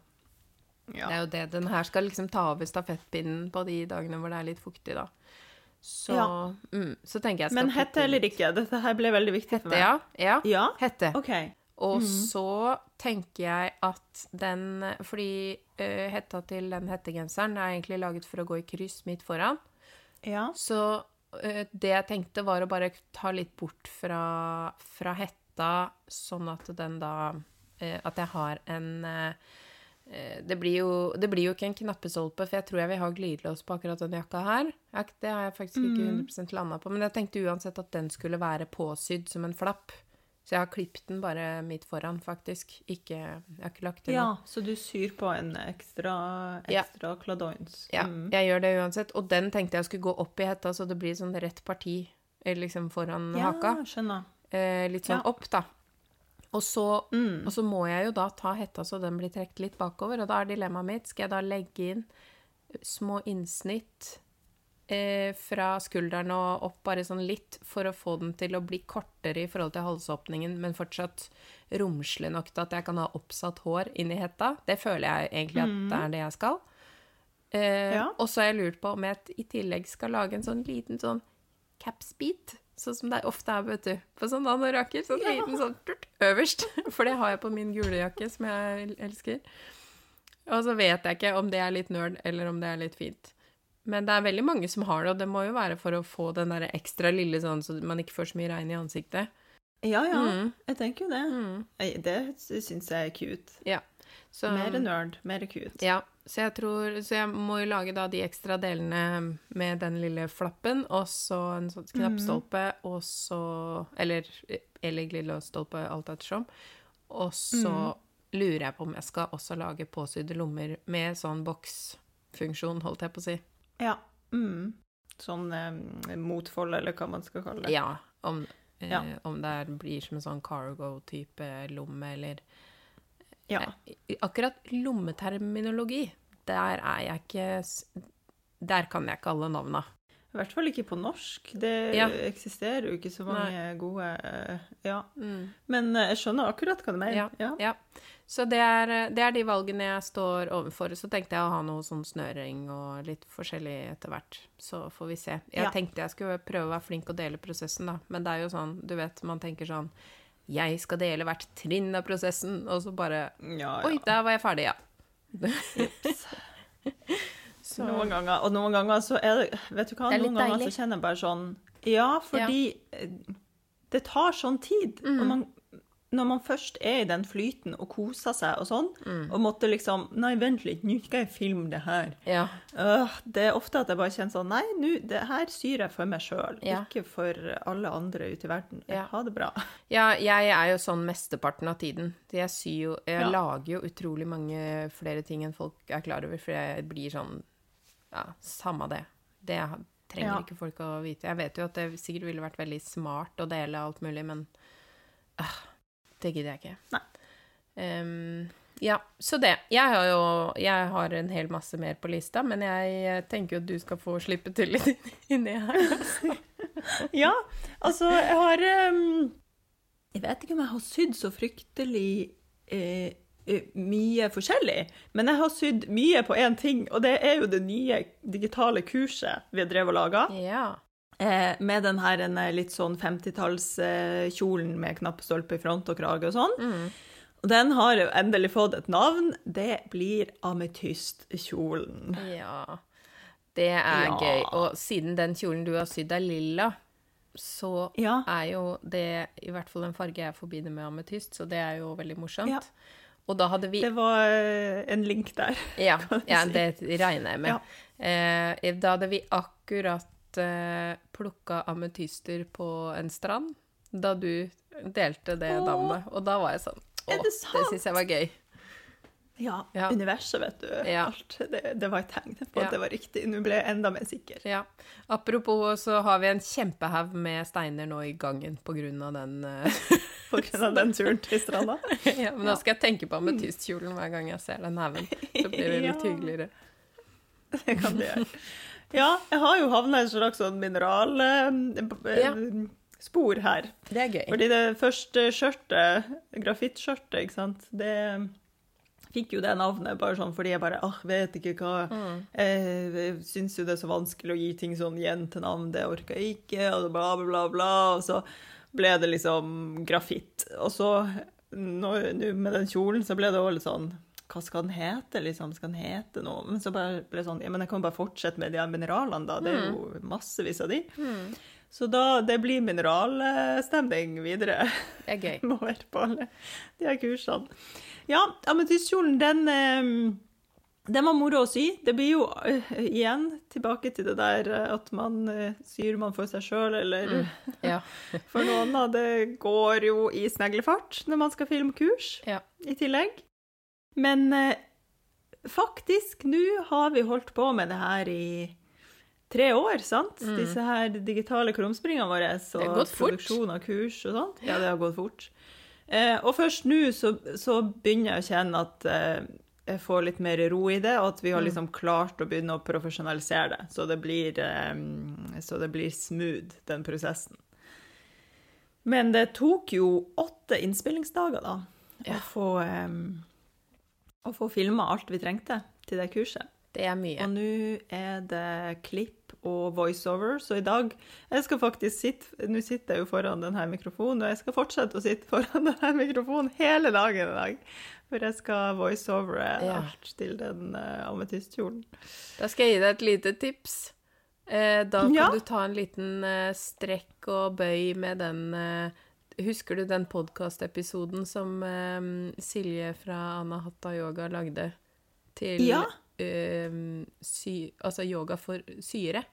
Ja. det er jo det. Den her skal liksom ta over stafettpinnen på de dagene hvor det er litt fuktig, da. Så, Ja. mm, så tenker jeg skal Men hette eller ikke? Dette her ble veldig viktig for meg. ja. ja. Ja? Hette. Okay. Og så tenker jeg at den Fordi uh, hetta til den hettegenseren er egentlig laget for å gå i kryss midt foran. Ja. Så uh, det jeg tenkte, var å bare ta litt bort fra, fra hetta, sånn at den da uh, At jeg har en eh, det blir, jo, det blir jo ikke en knappestolpe, for jeg tror jeg vil ha glidelås på akkurat den jakka her. Det har jeg faktisk ikke 100 landa på, men jeg tenkte uansett at den skulle være påsydd som en flapp. Så jeg har klippet den bare midt foran, faktisk. Ikke, jeg har ikke lagt til ja, så du syr på en ekstra, Ja. ekstra Mm. Ja, Mm. jeg gjør det uansett. Og den tenkte jeg skulle gå opp i hetta, så det blir sånn rett parti eh, liksom foran ja haka. skjønner. Eh, litt sånn Ja. opp, da. Og så, Mm. og så må jeg jo da ta hetta så den blir trukket litt bakover, og da er dilemmaet mitt Skal jeg da legge inn små innsnitt eh, fra skulderen og opp bare sånn litt, for å få den til å bli kortere i forhold til halsåpningen, men fortsatt romslig nok til at jeg kan ha oppsatt hår inni hetta? Det føler jeg egentlig at det er det jeg skal. Eh, Ja. Og så har jeg lurt på om jeg i tillegg skal lage en sånn liten sånn capsbit, sånn som det ofte er, vet du, på sånne anorakker. Sånn Ja. liten sånn turt, øverst. For det har jeg på min gule jakke, som jeg elsker. Og så vet jeg ikke om det er litt nerd, eller om det er litt fint. Men det er veldig mange som har det, og det må jo være for å få den der ekstra lille sånn, så man ikke får så mye regn i ansiktet. Ja, ja, Mm. jeg tenker jo det. Mm. Det syns jeg er cute. Ja. Så, Mer nerd, mer cute. Ja, så jeg tror Så jeg må jo lage da de ekstra delene med den lille flappen, og så en sånn knappstolpe, og så Eller eller glidelåsstolpe, alt ettersom. Og så lurer jeg på om jeg skal også lage påsydde lommer med sånn boksfunksjon, holdt jeg på å si. Ja. Mm. Sånn eh, motfold, eller hva man skal kalle det. Ja, om, eh, Ja. om det blir som en sånn cargo-type lomme, eller Ja. Akkurat lommeterminologi, der er jeg ikke Der kan jeg ikke alle navna. I hvert fall ikke på norsk. Det Ja. eksisterer jo ikke så mange gode eh, Ja. Mm. Men eh, jeg skjønner akkurat hva du mener. Ja. Ja. Ja. Så det er, det er de valgene jeg står overfor. Så tenkte jeg å ha noe sånn snøring og litt forskjellig etter hvert. Så får vi se. Jeg tenkte jeg skulle prøve å være flink og dele prosessen, da. Men det er jo sånn, du vet, man tenker sånn Jeg skal dele hvert trinn av prosessen, og så bare Ja, ja. Oi, der var jeg ferdig, ja. Så, Noen ganger. Og noen ganger så er det Vet du hva, noen ganger deilig. så kjenner jeg bare sånn Ja, fordi ja. det tar sånn tid. Mm. Og man, når man først er i den flyten og koser seg og sånn, Mm. og måtte liksom Nei, vent litt, nå skal jeg filme det her. ja. Øh, det er ofte at jeg bare kjenner sånn Nei, nå, det her syr jeg for meg sjøl, Ja. ikke for alle andre ute i verden. Ja. Ha det bra. Ja, jeg er jo sånn mesteparten av tiden. Jeg syr jo Jeg lager jo utrolig mange flere ting enn folk er klar over, for jeg blir sånn Ja, samme det. Det trenger ikke folk å vite. Jeg vet jo at det sikkert ville vært veldig smart å dele alt mulig, men ah, det gidder jeg ikke. Nei. Um, ja, så det. Jeg har jo Jeg har en hel masse mer på lista, men jeg tenker jo at du skal få slippe til litt inni her. Ja, altså, jeg har um, Jeg vet ikke om jeg har sydd så fryktelig eh, eh, mye forskjellig, men jeg har sydd mye på én ting, og det er jo det nye digitale kurset vi har drevet og laga. Ja. Eh, med den her eh, litt sånn 50-tallskjolen med knappstolpe i front og krage og sånn. Mm. Og den har jo endelig fått et navn. Det blir ametystkjolen. Ja, det er Ja. gøy. Og siden den kjolen du har sydd er lilla, så Ja. er jo det i hvert fall en farge jeg forbinder med ametyst, så det er jo veldig morsomt. Ja. Og da hadde vi Det var eh, en link der. Ja, ja si. det regner jeg med. Eh, da hadde vi akkurat eh, plukka ametyster på en strand, da du delte det Åh. navnet. Og da var jeg sånn Å, det det syns jeg var gøy. Ja, Ja. universet, vet du. Ja. Alt. Det, det var et tegn på Ja. at det var riktig. Nå ble jeg enda mer sikker. Ja. Apropos så har vi en kjempehaug med steiner nå i gangen på grunn av den uh... På grunn av den turen til stranda. Ja, men da skal jeg tenke på ametystkjolen hver gang jeg ser den haugen. Så blir det litt hyggeligere. Det kan du gjøre. Ja, jeg har jo havna i en slags sånn mineralspor her. Det er gøy. Fordi det første skjørtet, grafittskjørtet, ikke sant, det fikk jo det navnet bare sånn fordi jeg bare ah, vet ikke hva Mm. Jeg syns jo det er så vanskelig å gi ting sånn jentenavn, det orker jeg ikke, og bla, bla, bla, bla. Og så ble det liksom grafitt. Og så, nå med den kjolen, så ble det òg litt sånn Hva skal den hete, liksom? Skal den hete noe? Men så bare ble det sånn Ja, men jeg kan bare fortsette med de mineralene, da. Det er jo massevis av de. Mm. Så da Det blir mineralstemning videre. Det er gøy. Må være på alle de her kursene. Ja, ametystkjolen, den eh, den var moro å sy. Det blir jo eh, igjen tilbake til det der eh, at man syr man for seg sjøl, eller Ja. for noen. av Det går jo i sneglefart når man skal filme kurs Ja. i tillegg. Men eh, faktisk, nå har vi holdt på med det her i tre år, sant? Disse her digitale krumspringene våre og produksjon av kurs og sånt. Ja, det har gått fort. Eh, og først nå så, så begynner jeg å kjenne at eh, jeg får litt mer ro i det, og at vi har liksom klart å begynne å profesjonalisere det, så det blir, eh, så det blir smooth, den prosessen. Men det tok jo åtte innspillingsdager, da, Ja. å få, eh, å få filma alt vi trengte til det kurset. Det er mye. Og nå er det klipp og voiceover, så i dag Jeg skal faktisk sitte Nå sitter jeg jo foran denne mikrofonen, og jeg skal fortsette å sitte foran denne mikrofonen hele dagen i dag. For jeg skal voiceovere Ja. alt til den uh, ametistkjolen. Da skal jeg gi deg et lite tips. Eh, da kan Ja. du ta en liten uh, strekk og bøy med den eh, Husker du den podkastepisoden som eh, Silje fra Anahatta Yoga lagde til Ja. eh, sy, altså yoga for syre?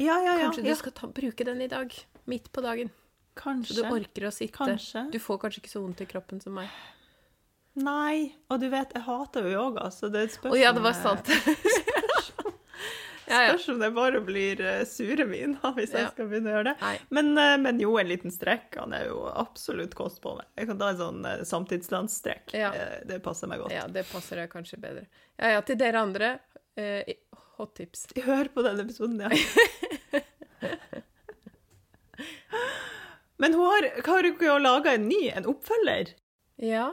Ja, ja, ja. Kanskje du skal ta, bruke den i dag? Midt på dagen. Kanskje. Så du orker å sitte. Kanskje. Du får kanskje ikke så vondt i kroppen som meg. Nei. Og du vet, jeg hater jo yoga, så det er et spørsmål Å ja, det var sant. Spørs om det bare blir eh, sure miner hvis jeg skal begynne å gjøre det. Men, eh, men jo, en liten strekk han er jo absolutt kost på meg. Jeg kan ta en sånn uh, samtidslandsstrekk. Eh, det passer meg godt. Ja, det passer deg kanskje bedre. Ja, ja, til dere andre, eh, hot tips. Hør på den episoden, ja. Men hun har, har hun laga en ny, en oppfølger? Ja,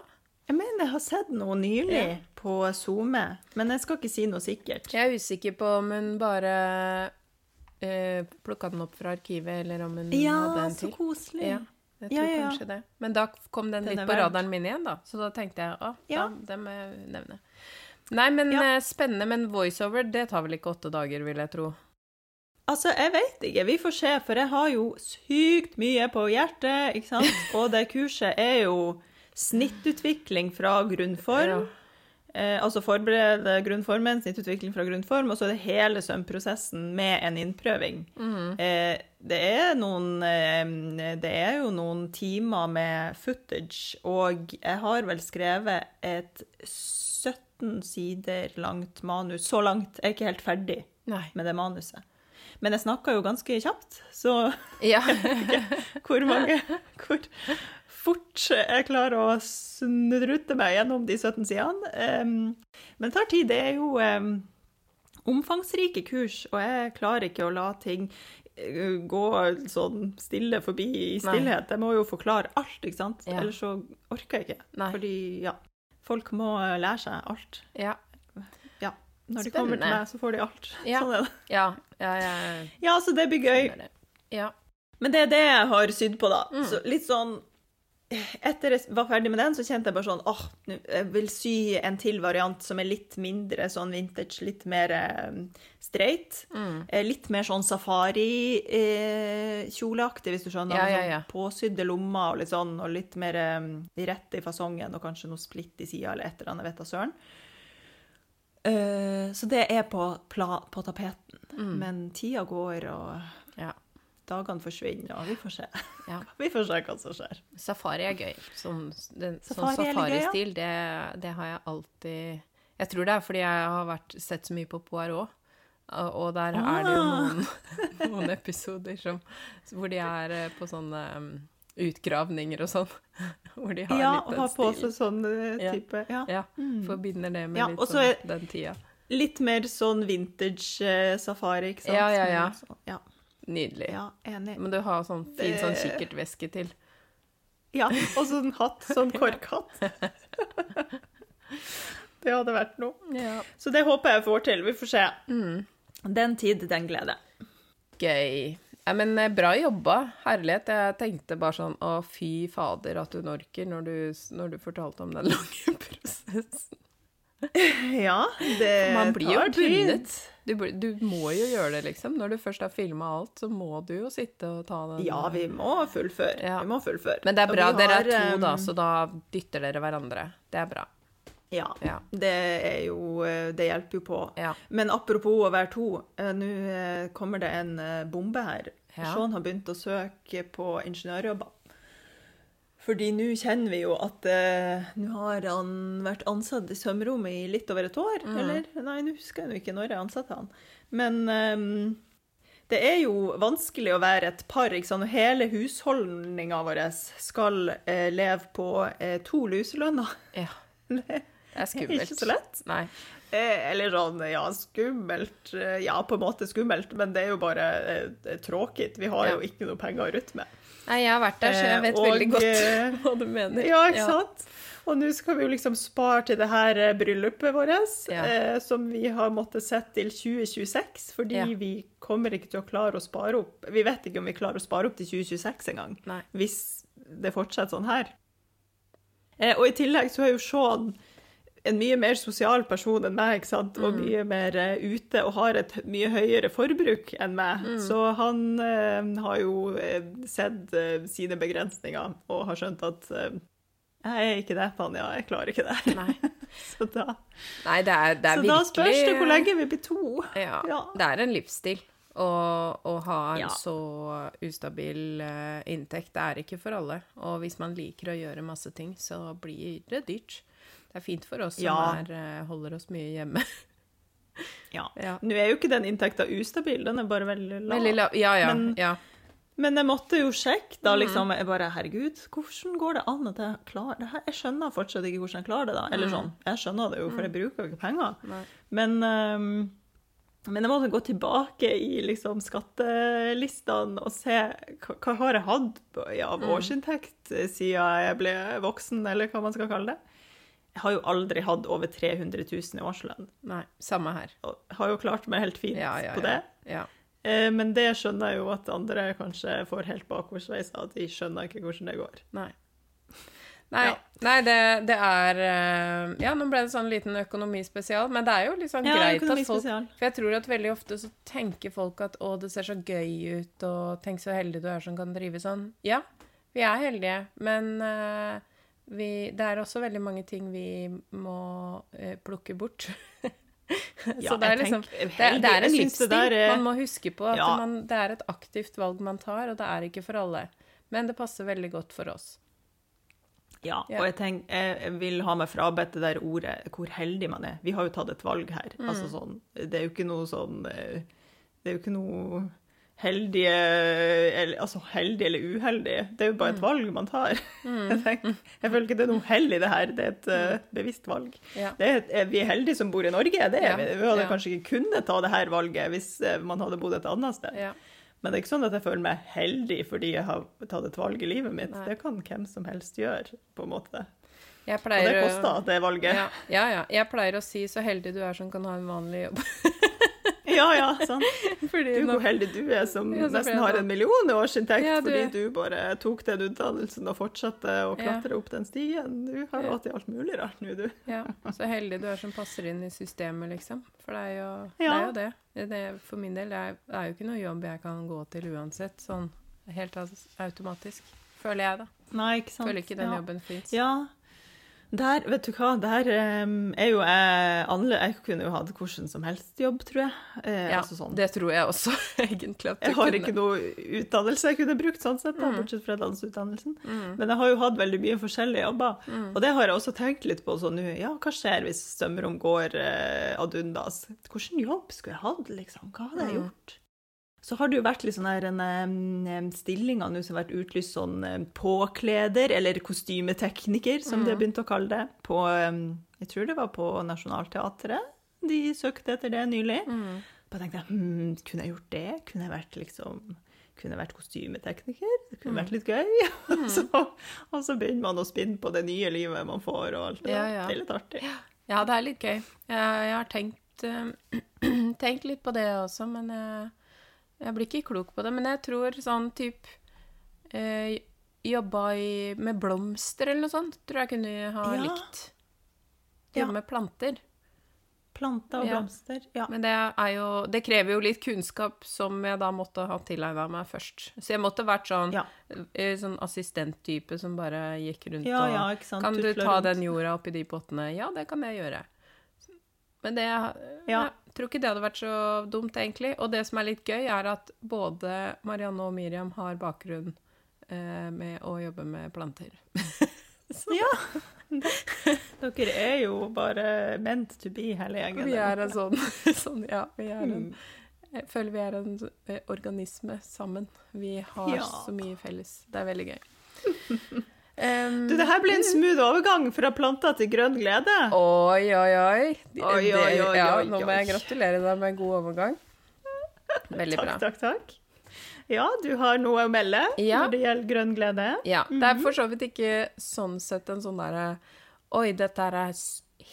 Jeg mener jeg har sett noe nylig Ja. på SoMe, men jeg skal ikke si noe sikkert. jeg er usikker på om hun bare eh, plukka den opp fra arkivet, eller om hun hadde Ja, en så til. koselig. Ja, jeg tror Ja, ja, ja. kanskje det. Men da kom den, Den litt på radaren min igjen, da. Så da tenkte jeg å, Ja. det må jeg nevne. Nei, men Ja. eh, spennende. Men voiceover, det tar vel ikke åtte dager, vil jeg tro. Altså, jeg vet ikke. Vi får se, for jeg har jo sykt mye på hjertet, ikke sant? Og det kurset er jo snittutvikling fra grunnform. Eh, altså forberede grunnformen, snittutvikling fra grunnform, og så er det hele søvnprosessen med en innprøving. Eh, det, er noen, eh, det er jo noen timer med footage, og jeg har vel skrevet et 17 sider langt manus. Så langt Jeg er ikke helt ferdig Nei. med det manuset. Men jeg snakka jo ganske kjapt, så Ja. hvor mange Hvor fort jeg klarer å snurrute meg gjennom de 17 sidene. Um, men det tar tid. Det er jo um, omfangsrike kurs, og jeg klarer ikke å la ting eh, gå sånn stille forbi i Nei. stillhet. Jeg må jo forklare alt, ikke sant? Ja. Ellers så orker jeg ikke. Nei. Fordi, ja, folk må lære seg alt. ja. Ja. Når de kommer til meg, så får de alt. Ja. Sånn er det. Ja, ja, ja. Ja, så det blir gøy. Ja. Men det er det jeg har sydd på, da. Mm. Så litt sånn Etter jeg var ferdig med den, så kjente jeg bare sånn åh, nå- jeg vil sy en til variant som er litt mindre sånn vintage, litt mer eh, straight. Mm. Eh, litt mer sånn safari-kjoleaktig, hvis du skjønner. Ja, ja, ja. Sånn påsydde lommer og litt sånn, og litt mer eh, rett i fasongen, og kanskje noe splitt i sida eller et eller annet, vet da søren. Uh, så det er på, på tapeten. Mm. Men tida går, og. Dagene forsvinner, og vi får se. ja. Vi får se hva som skjer. Safari er gøy. Sånn, den, Safari sånn er ja. safaristil, det, det har jeg alltid Jeg tror det er fordi jeg har vært, sett så mye på Poirot. Og der er det jo Ah. noen, noen episoder som, hvor de er eh, på sånne um, utgravninger og sånn. Hvor de har Ja, litt den ha på seg sånn type. Ja. Ja. Mm. forbinder det med Ja, litt sånn den tida. Litt mer sånn vintage eh, safari, ikke sant? Ja, ja, ja. Sånn, ja. Nydelig. ja, enig. Men du har sånn fin sånn kikkertveske til. Ja, og sånn hatt, sånn korkhatt. det hadde vært noe. Ja. Så det håper jeg får til. Vi får se. Mm. Den tid, den glede. Gøy. Ja, men eh, bra jobba. Herlighet. Jeg tenkte bare sånn å, fy fader at hun orker, når du, når du fortalte om den lange prosessen. Ja, det Man blir jo bundet. Du, du må jo gjøre det, liksom. Når du først har filma alt, så må du jo sitte og ta den Ja, vi må fullføre. Ja. Vi må fullføre. Men det er bra. har, Dere er to, da, så da dytter dere hverandre. Det er bra. Ja, Ja. det er jo eh, Det hjelper jo på. Ja. Men apropos å være to, eh, nå eh, kommer det en bombe her. Ja. Sean har begynt å søke på ingeniørjobber. Fordi nå kjenner vi jo at eh, nå har han vært ansatt i sømrommet i litt over et år. Mm. Eller? Nei, nå husker jeg jo ikke når jeg ansatte han. Men eh, det er jo vanskelig å være et par, ikke sant. Og hele husholdninga vår skal eh, leve på eh, to luselønner. ja. Det Det er er skummelt. ikke så lett. Nei. Eh, Eller sånn, ja, skummelt. Ja, på en måte skummelt, men det er jo bare eh, tråkigt. Vi har Ja. jo ikke noe penger å rutte med. Nei, jeg har vært der, så jeg vet Eh, veldig godt eh, hva du mener. Ja, ikke sant? Og nå skal vi jo liksom spare til det her eh, bryllupet vårt, Ja. eh, som vi har måttet sette til 2026, fordi Ja. vi kommer ikke til å klare å spare opp. Vi vet ikke om vi klarer å spare opp til 2026 engang, hvis det fortsetter sånn her. Eh, og i tillegg så er jo Sean en mye mer sosial person enn meg, ikke sant? og mye mer eh, ute og har et mye høyere forbruk enn meg. Så han eh, har jo eh, sett eh, sine begrensninger og har skjønt at eh, jeg er ikke det, Panja, jeg klarer ikke det. Nei. Så da, Nei, det er, det er så virkelig da spørs det hvor lenge vi blir to. Ja, Ja. det er en livsstil. Å, å ha en Ja. så ustabil eh, inntekt, det er ikke for alle. Og hvis man liker å gjøre masse ting, så blir det dyrt. Det er fint for oss som Ja. er, eh, holder oss mye hjemme. Ja. Ja. Nå er jo ikke den inntekta ustabil, den er bare veldig lav. Veldig lav. Ja, ja. Men- ja. Men jeg måtte jo sjekke, da, Mm. liksom. Jeg bare Herregud, hvordan går det an at jeg klarer det her? Jeg skjønner fortsatt ikke hvordan jeg klarer det, da. Eller Mm. sånn. Jeg skjønner det jo, for jeg bruker jo ikke penger. Nei. Men, um, men jeg måtte gå tilbake i liksom skattelistene og se hva, hva har jeg hatt ja, Mm. av årsinntekt siden jeg ble voksen, eller hva man skal kalle det. Jeg har jo aldri hatt over 300 000 i årslønn. Nei, samme her. Og har jo klart meg helt fint Ja, ja, på det. Ja. Eh, Men det skjønner jeg jo at andre kanskje får helt bakoversveis av. De skjønner ikke hvordan det går. Nei. Nei, nei det, det er eh, Ja, nå ble det sånn liten økonomispesial, men det er jo litt sånn greit at folk. For jeg tror at veldig ofte så tenker folk at å, det ser så gøy ut, og tenk så heldig du er som kan drive sånn. Ja, vi er heldige, men eh, vi, det er også veldig mange ting vi må eh, plukke bort. så Ja, det er liksom tenker- det, det er en livsstil. er- Man må huske på at Ja. man, det er et aktivt valg man tar, og det er ikke for alle. Men det passer veldig godt for oss. Ja, og jeg, tenk, jeg vil ha meg frabedt det der ordet hvor heldig man er. Vi har jo tatt et valg her. Mm. Altså sånn, det er jo ikke noe sånn eh, Det er jo ikke noe heldige eller, Altså heldige eller uheldige. Det er jo bare Mm. et valg man tar. Jeg, tenker, jeg føler ikke det er noe hell i det her. Det er et uh, bevisst valg. Ja. Det er, er vi er heldige som bor i Norge, det er vi. Vi hadde kanskje ikke kunnet ta det her valget hvis eh, man hadde bodd et annet sted. Ja. Men det er ikke sånn at jeg føler meg heldig fordi jeg har tatt et valg i livet mitt. Nei. Det kan hvem som helst gjøre, på en måte. Jeg Og det koster, det valget. Ja, ja, ja. Jeg pleier å si 'så heldig du er som kan ha en vanlig jobb'. Ja, ja, sant. Fordi Du, hvor heldig du er som Ja, nesten har en million i årsinntekt Ja, fordi du bare tok den utdannelsen og fortsatte å klatre opp den stien. Du har råd til alt mulig rart nå, du. Ja, så heldig du er som passer inn i systemet, liksom. For det er jo det. Er jo det. det. For min del det er det jo ikke noe jobb jeg kan gå til uansett, sånn helt automatisk. Føler jeg, da. Nei, ikke sant. Føler ikke den jobben fins. Ja. Der, vet du hva, der um, er jo jeg annerledes Jeg kunne jo hatt hvordan som helst jobb, tror jeg. Eh, Ja, altså sånn. det tror jeg også, egentlig. Jeg har kunne. ikke noe utdannelse jeg kunne brukt, sånn sett, da, Mm. bortsett fra dansutdannelsen. Men jeg har jo hatt veldig mye forskjellige jobber. Mm. Og det har jeg også tenkt litt på sånn nå. Ja, hva skjer hvis sømrom går eh, ad undas? Hvilken jobb skulle jeg hatt, liksom? Hva hadde jeg Mm. gjort? Så har det jo vært litt sånn her en, stillinger nå som har vært utlyst sånn påkleder, eller kostymetekniker, som Mm. de har begynt å kalle det, på Jeg tror det var på Nationaltheatret. De søkte etter det nylig. Mm. Da tenkte jeg hm, kunne jeg gjort det? Kunne jeg vært liksom kunne vært kostymetekniker? Det kunne Mm. vært litt gøy. og, så, og så begynner man å spinne på det nye livet man får, og alt det Ja, ja. Det er litt artig. Ja, det er litt gøy. Jeg, jeg har tenkt, uh, tenkt litt på det også, men jeg, jeg blir ikke klok på det. Men jeg tror sånn type eh, Jobba i, med blomster eller noe sånt, tror jeg kunne ha Ja. likt. Ja. Jobbe med planter. Plante og Ja. blomster. Ja. Men det jo Det krever jo litt kunnskap som jeg da måtte ha tilegna meg først. Så jeg måtte vært sånn, Ja. eh, sånn assistenttype som bare gikk rundt Ja, og ja. Kan du du ta rundt. den jorda oppi de pottene? Ja, det kan jeg gjøre. Men det Ja. Jeg tror ikke det hadde vært så dumt, egentlig. Og det som er litt gøy, er at både Marianne og Miriam har bakgrunn eh, med å jobbe med planter. Ja. Dere er jo bare meant to be, hele gjengen. Vi er en sånn, sånn Ja, vi er en Mm. Jeg føler vi er en eh, organisme sammen. Vi har Ja. så mye felles. Det er veldig gøy. Um, Du, det her blir en smooth overgang fra planter til grønn glede. Oi, oi, oi. Oi, oi, oi, ja, oi, nå må jeg gratulere deg med en god overgang. Veldig bra. Takk, takk, takk. Ja, du har noe å melde Ja. når det gjelder grønn glede. Ja, det er for så vidt ikke sånn sett en sånn derre Oi, dette her er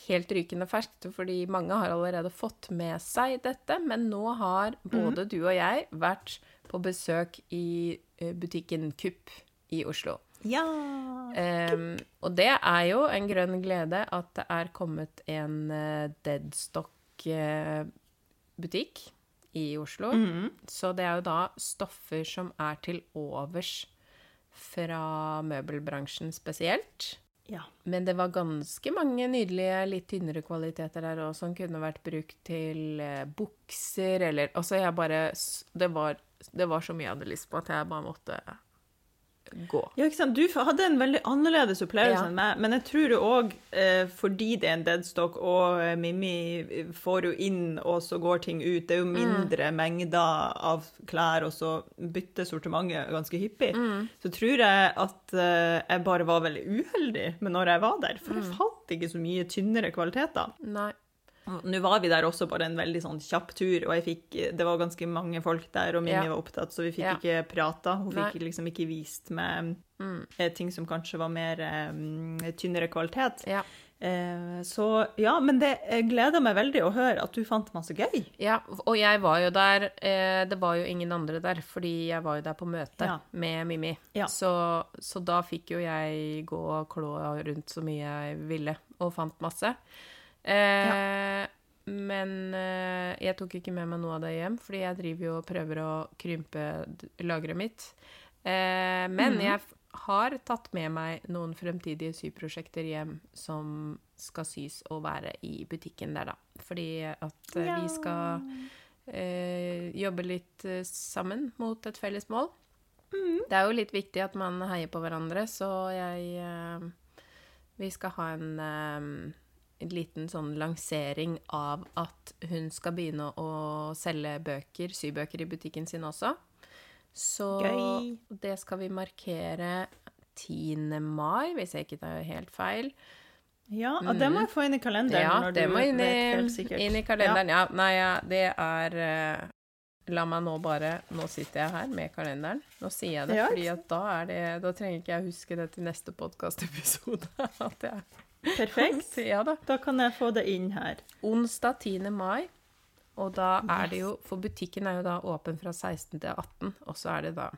helt rykende ferskt, fordi mange har allerede fått med seg dette, men nå har både du og jeg vært på besøk i eh, butikken Kupp i Oslo. Ja. Um, og det er jo en grønn glede at det er kommet en uh, deadstock-butikk i Oslo. Mhm. Så det er jo da stoffer som er til overs fra møbelbransjen spesielt. ja. Men det var ganske mange nydelige, litt tynnere kvaliteter der òg, som kunne vært brukt til eh, bukser eller Altså, jeg bare det var, det var så mye jeg hadde lyst på at jeg bare måtte gå. Ja, ikke sant? Du hadde en veldig annerledes opplevelse Ja. enn meg, men jeg tror jo òg eh, fordi det er en deadstock, og eh, Mimmi får jo inn, og så går ting ut, det er jo mindre mengder av klær, og så bytter sortimentet ganske hyppig, så tror jeg at eh, jeg bare var veldig uheldig med når jeg var der, for jeg fant ikke så mye tynnere kvaliteter. Nei. Nå var vi der også bare en veldig sånn kjapp tur, og fikk, det var ganske mange folk der, og Mimmi Ja. var opptatt, så vi fikk Ja. ikke prata. Hun fikk liksom ikke vist med Mm. eh, ting som kanskje var mer um, tynnere kvalitet. Ja. Eh, så ja, men det gleder meg veldig å høre at du fant masse gøy. ja. Og jeg var jo der eh, Det var jo ingen andre der, fordi jeg var jo der på møte med Mimmi. Så, så da fikk jo jeg gå og klå rundt så mye jeg ville, og fant masse. Eh, Men eh, jeg tok ikke med meg noe av det hjem, fordi jeg driver jo og prøver å krympe lageret mitt. Eh, men mm. jeg har tatt med meg noen fremtidige syprosjekter hjem som skal sys og være i butikken der, da. Fordi at eh, vi skal eh, jobbe litt sammen mot et felles mål. Det er jo litt viktig at man heier på hverandre, så jeg Vi skal ha en, en liten sånn lansering av at hun skal begynne å selge bøker, sybøker, i butikken sin også. Så Gøy. det skal vi markere 10. mai, hvis jeg ikke tar helt feil. Ja, og det må jeg få inn i kalenderen Ja, det du må inn i, inn i kalenderen. Ja, nei, ja, det er eh, La meg nå bare Nå sitter jeg her med kalenderen. Nå sier jeg det, Ja, fordi da det Da trenger ikke jeg huske det til neste podkastepisode. At jeg Ja, perfekt. Ja da. Da kan jeg få det inn her. Onsdag 10. mai. Og da er det jo For butikken er jo da åpen fra 16 til 18, og så er det da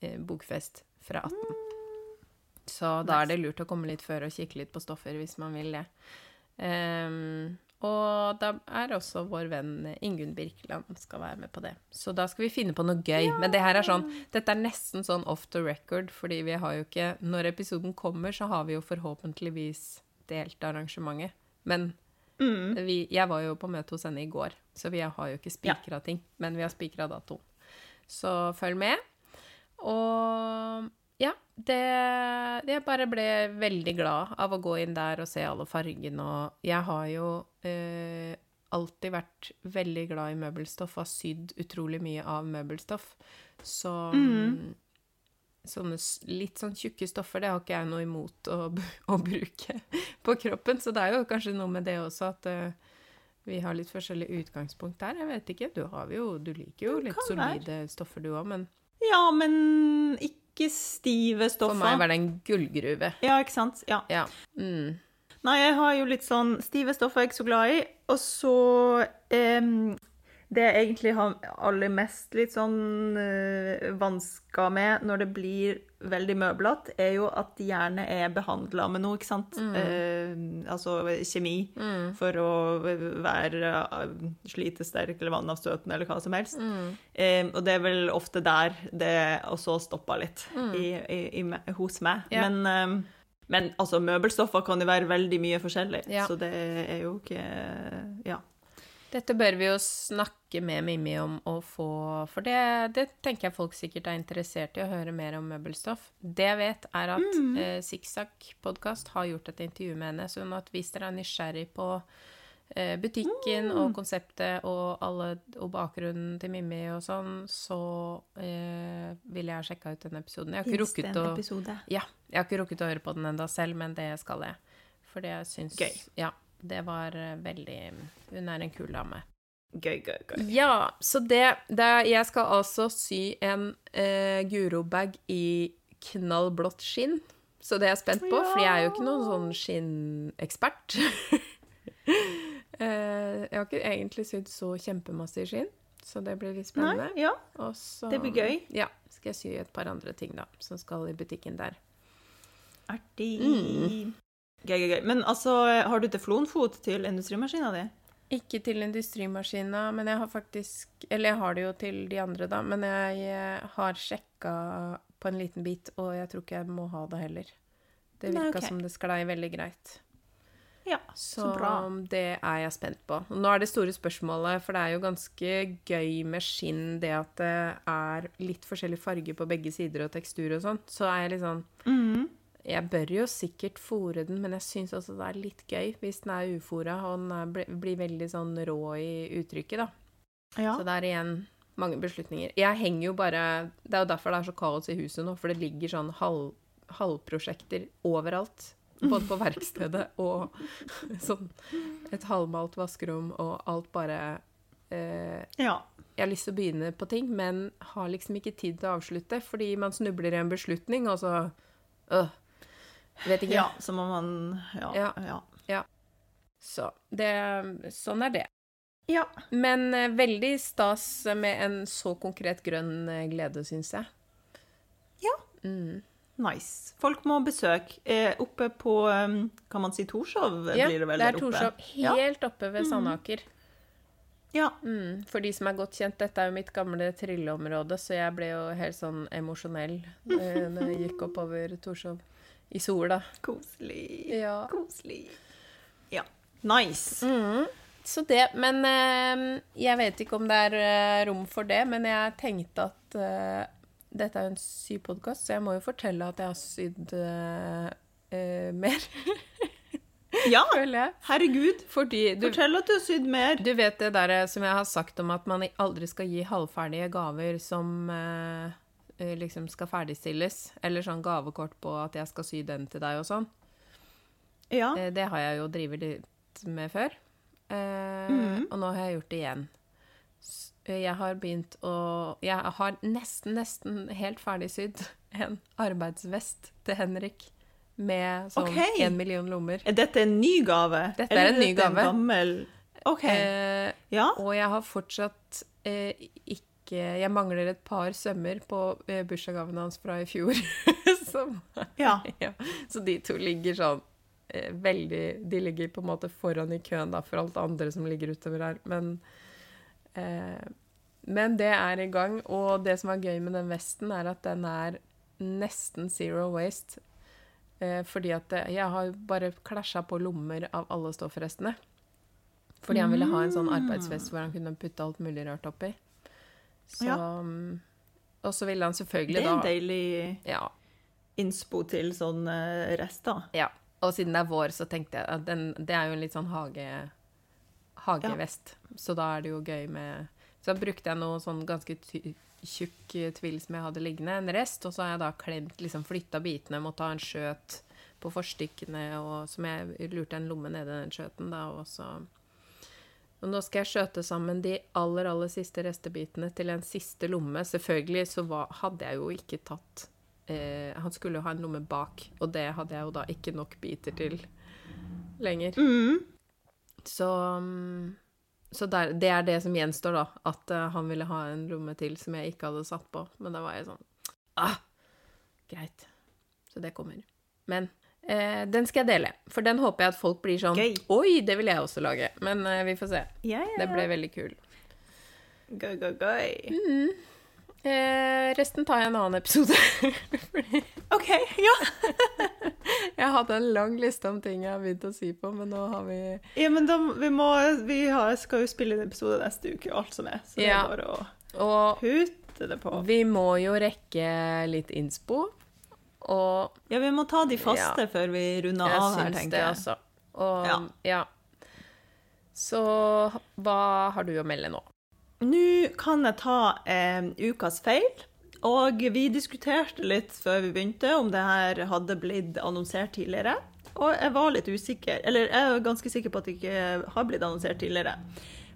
eh, bokfest fra 18. Så da er det lurt å komme litt før og kikke litt på stoffer hvis man vil det. Um, og da er også vår venn Ingunn Birkeland skal være med på det. Så da skal vi finne på noe gøy. Men det her er sånn Dette er nesten sånn off the record, fordi vi har jo ikke Når episoden kommer, så har vi jo forhåpentligvis delt arrangementet. Men Mm. vi, jeg var jo på møte hos henne i går, så vi har jo ikke spikra ting. Men vi har spikra datoen. Så følg med. Og ja, det Jeg bare ble veldig glad av å gå inn der og se alle fargene og Jeg har jo eh, alltid vært veldig glad i møbelstoff og har sydd utrolig mye av møbelstoff. Så sånne litt sånn tjukke stoffer, det har ikke jeg noe imot å, å bruke på kroppen. Så det er jo kanskje noe med det også at uh, vi har litt forskjellig utgangspunkt der. Jeg vet ikke. Du, har jo, du liker jo litt solide være. stoffer du òg, men Ja, men ikke stive stoffer. for meg var det en gullgruve. Ja, ikke sant? Ja. Ja. Mm. Nei, jeg har jo litt sånn stive stoffer jeg er ikke så glad i. Og så em, Det jeg egentlig har aller mest litt sånn uh, vansker med når det blir veldig møblete, er jo at de gjerne er behandla med noe, ikke sant? Eh, altså kjemi. For å være uh, slitesterk eller vannavstøtende eller hva som helst. Em, og det er vel ofte der det også stoppa litt i, i, i, hos meg. Yeah. Men em, men altså, møbelstoffer kan jo være veldig mye forskjellig, Ja. så det er jo ikke Ja. Dette bør vi jo snakke med Mimmi om å få For det, det tenker jeg folk sikkert er interessert i å høre mer om møbelstoff. Det jeg vet, er at Mm. eh, Sikksakk podkast har gjort et intervju med henne. sånn at hvis dere er nysgjerrig på eh, butikken Mm. og konseptet og, alle, og bakgrunnen til Mimmi og sånn, så eh, vil jeg sjekke ut den episoden. Jeg har ikke rukket å ja, jeg har ikke rukket å høre på den enda selv, men det skal jeg. For det syns Gøy. Ja, det var eh, veldig Hun er en kul dame. Gøy, gøy, gøy. Ja, så det, det Jeg skal altså sy en eh, Guro-bag i knallblått skinn. Så det er jeg spent på, Ja. for jeg er jo ikke noen sånn skinnekspert. eh, jeg har ikke egentlig sydd så kjempemasse i skinn, så det blir litt spennende. Nei, ja. Og så Det blir gøy. Ja, skal jeg sy et par andre ting, da, som skal i butikken der. Artig. Mm. Gøy, gøy, gøy. Men altså, har du teflonfot til industrimaskina di? Ikke til industrimaskina, men jeg har faktisk Eller jeg har det jo til de andre, da, men jeg eh, har sjekka på en liten bit, og jeg tror ikke jeg må ha det heller. Det virka ok. som det sklei veldig greit. Ja, Så, så bra. det er jeg spent på. Nå er det store spørsmålet, for det er jo ganske gøy med skinn, det at det er litt forskjellig farge på begge sider og tekstur og sånt. Så er jeg litt sånn Mhm. Jeg bør jo sikkert fôre den, men jeg syns også det er litt gøy hvis den er ufôra og den er, bli- blir veldig sånn rå i uttrykket, da. Ja. Så det er igjen mange beslutninger. Jeg henger jo bare Det er jo derfor det er så kaos i huset nå, for det ligger sånn halv, halvprosjekter overalt. Både på verkstedet og sånn et halvmalt vaskerom, og alt bare eh, ja. Jeg har lyst til å begynne på ting, men har liksom ikke tid til å avslutte, fordi man snubler i en beslutning, og så øh, Vet ikke. Ja, så må man Ja. Ja. ja. Så det Sånn er det. ja. Men eh, veldig stas med en så konkret grønn eh, glede, syns jeg. Ja. Mm. Nice. Folk må besøke. Eh, oppe på um, Kan man si Torshov? Ja, blir det vel det der er oppe? Torshov. Ja. Helt oppe ved Sandaker. Ja. Mm. For de som er godt kjent, dette er jo mitt gamle trilleområde, så jeg ble jo helt sånn emosjonell eh, når jeg gikk oppover Torshov i sola. Koselig. Ja. Koselig. Ja. Nice. Mm. Så det, men eh, jeg vet ikke om det er eh, rom for det, men jeg tenkte at eh, dette er jo en sypodkast, så jeg må jo fortelle at jeg har sydd uh, mer, Ja, herregud. Fordi du, Fortell at du har sydd mer. du vet det der som jeg har sagt om at man aldri skal gi halvferdige gaver som eh, liksom skal ferdigstilles, eller sånn gavekort på at jeg skal sy den til deg og sånn. Ja. Eh, Det har jeg jo drevet litt med før. Eh, Mhm. Og nå har jeg gjort det igjen. Eh, Jeg har begynt å Jeg har nesten, nesten helt ferdig sydd en arbeidsvest til Henrik med sånn én okay. million lommer. Er dette en ny gave? Dette er en ny gave. En gammel OK. Eh, Ja. og jeg har fortsatt eh, ikke Jeg mangler et par sømmer på eh, bursdagsgaven hans fra i fjor. Som ja. ja, så de to ligger sånn eh, veldig De ligger på en måte foran i køen da, for alt andre som ligger utover her. Men, eh, men det er i gang, og det som er gøy med den vesten, er at den er nesten zero waste. Eh, fordi at det, jeg har bare klasja på lommer av alle stoffrestene. Fordi han ville ha en sånn arbeidsvest hvor han kunne putte alt mulig rart oppi. Så Ja. mm, Og så ville han selvfølgelig Det er en deilig ja, innspo til sånn rest, da. Ja, og siden det er vår, så tenkte jeg at den, det er jo en litt sånn hage, hagevest, så da er det jo gøy med Så da brukte jeg noe sånn ganske tjukk eh, tvill som jeg hadde liggende, en rest, og så har jeg da klemt, liksom flytta bitene, måtte ha en skjøt på forstykkene, og som jeg lurte en lomme nedi den skjøten, da, og så og nå skal jeg skjøte sammen de aller, aller siste restebitene til en siste lomme. Selvfølgelig så var, hadde jeg jo ikke tatt eh, Han skulle jo ha en lomme bak, og det hadde jeg jo da ikke nok biter til lenger. Mm. Så, mm, så der, det er det som gjenstår, da. At uh, han ville ha en lomme til som jeg ikke hadde satt på. Men da var jeg sånn ah, Greit. Så det kommer. Men eh, den skal jeg dele. For den håper jeg at folk blir sånn Gøy. Oi, det vil jeg også lage. Men eh, vi får se. Yeah, yeah. Det ble veldig kul. Gøy, gøy, gøy. Mm. Eh, resten tar jeg en annen episode. Fordi OK, ja. jeg hadde en lang liste om ting jeg har begynt å si på, men nå har vi ja men da, vi, må, vi har, skal jo spille en episode neste uke, alt som er. Så det Ja. er bare å Og putte det på. vi må jo rekke litt innspo. Og Ja, vi må ta de faste før vi runder av her, tenker jeg. jeg. altså. Og Ja. ja. Så hva har du å melde nå? Nå kan jeg ta eh, ukas feil. Og vi diskuterte litt før vi begynte om det her hadde blitt annonsert tidligere. Og jeg var litt usikker, eller jeg er ganske sikker på at det ikke har blitt annonsert tidligere.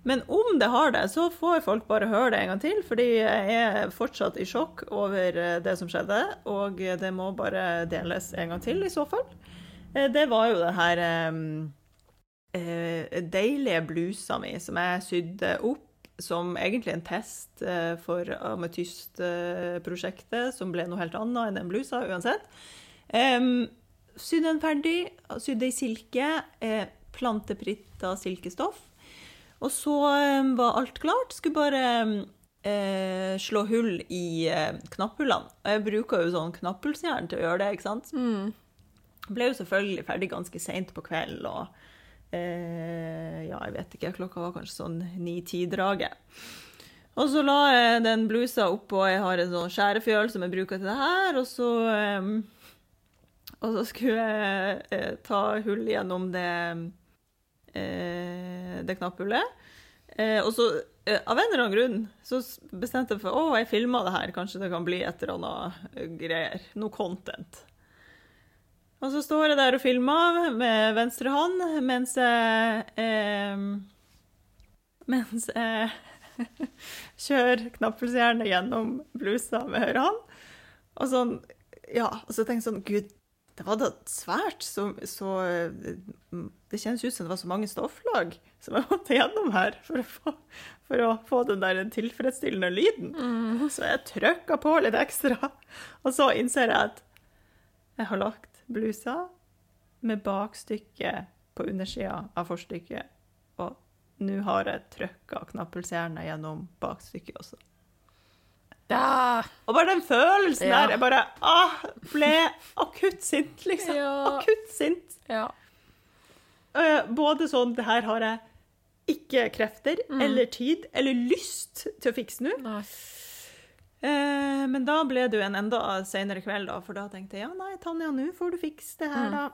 Men om det har det, så får folk bare høre det en gang til, fordi jeg er fortsatt i sjokk over eh, det som skjedde. Og det må bare deles en gang til, i så fall. Eh, Det var jo det her eh, eh, deilige blusa mi som jeg sydde opp som egentlig en test for ametystprosjektet, som ble noe helt annet enn den blusa, uansett. Em, sydd den ferdig, sydd i silke, plantepritta silkestoff. Og så eh, var alt klart. Skulle bare eh, slå hull i eh, knapphullene. Og jeg bruker jo sånn knapphullsjern til å gjøre det, ikke sant? Ble jo selvfølgelig ferdig ganske seint på kvelden, og eh, ja, jeg vet ikke, klokka var kanskje sånn ni-ti-draget. Og så la jeg den blusa oppå, jeg har en sånn skjærefjøl som jeg bruker til det her, og så eh, Og så skulle jeg eh, ta hull gjennom det eh, det knapphullet. Eh, og så, eh, av en eller annen grunn, så bestemte jeg for å, jeg filma det her, kanskje det kan bli et eller annet eh, greier. Noe content. Og så står jeg der og filmer med venstre hånd mens jeg eh, Mens jeg kjører knapphullsjernet gjennom blusa med høyre hånd. Og sånn Ja, og så tenkte jeg sånn Gud, det var da svært så, så Det kjennes ut som det var så mange stofflag som jeg måtte gjennom her for å få, for å få den der tilfredsstillende lyden. Så jeg trykka på litt ekstra, og så innser jeg at jeg har lagt blusa med bakstykket på undersida av forstykket, og nå har jeg trykka knapphullsjernet gjennom bakstykket også. Ja. Og bare den følelsen Ja. der, jeg bare ah, ble akutt sint, liksom. Ja. Akutt sint. ja. Eh, Både sånn det her har jeg ikke krefter eller tid eller lyst til å fikse nå. Eh, Men da ble det jo en enda senere kveld, da, for da tenkte jeg ja, nei, Tanja, nå får du fikse det her, da.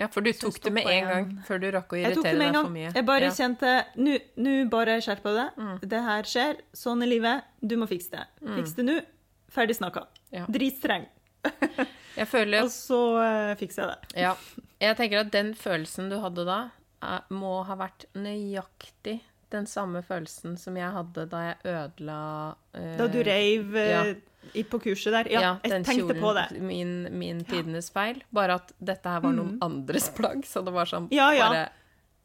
Ja, for du tok det med en gang før du rakk å det irritere med en deg for mye. Jeg bare ja. kjente Nå bare skjerp deg. Det her skjer. Sånn er livet. Du må fikse det. Fiks det nå. Ferdig snakka. Ja. Dritstreng. Jeg føler Og så uh, fikser jeg det. Ja. Jeg tenker at den følelsen du hadde da, må ha vært nøyaktig den samme følelsen som jeg hadde da jeg ødela uh, Da du reiv uh, ja. på kurset der. Ja, jeg tenkte kjolen, på det. Min, min tidenes feil. Bare at dette her var noen andres plagg, så det var sånn Ja, ja. bare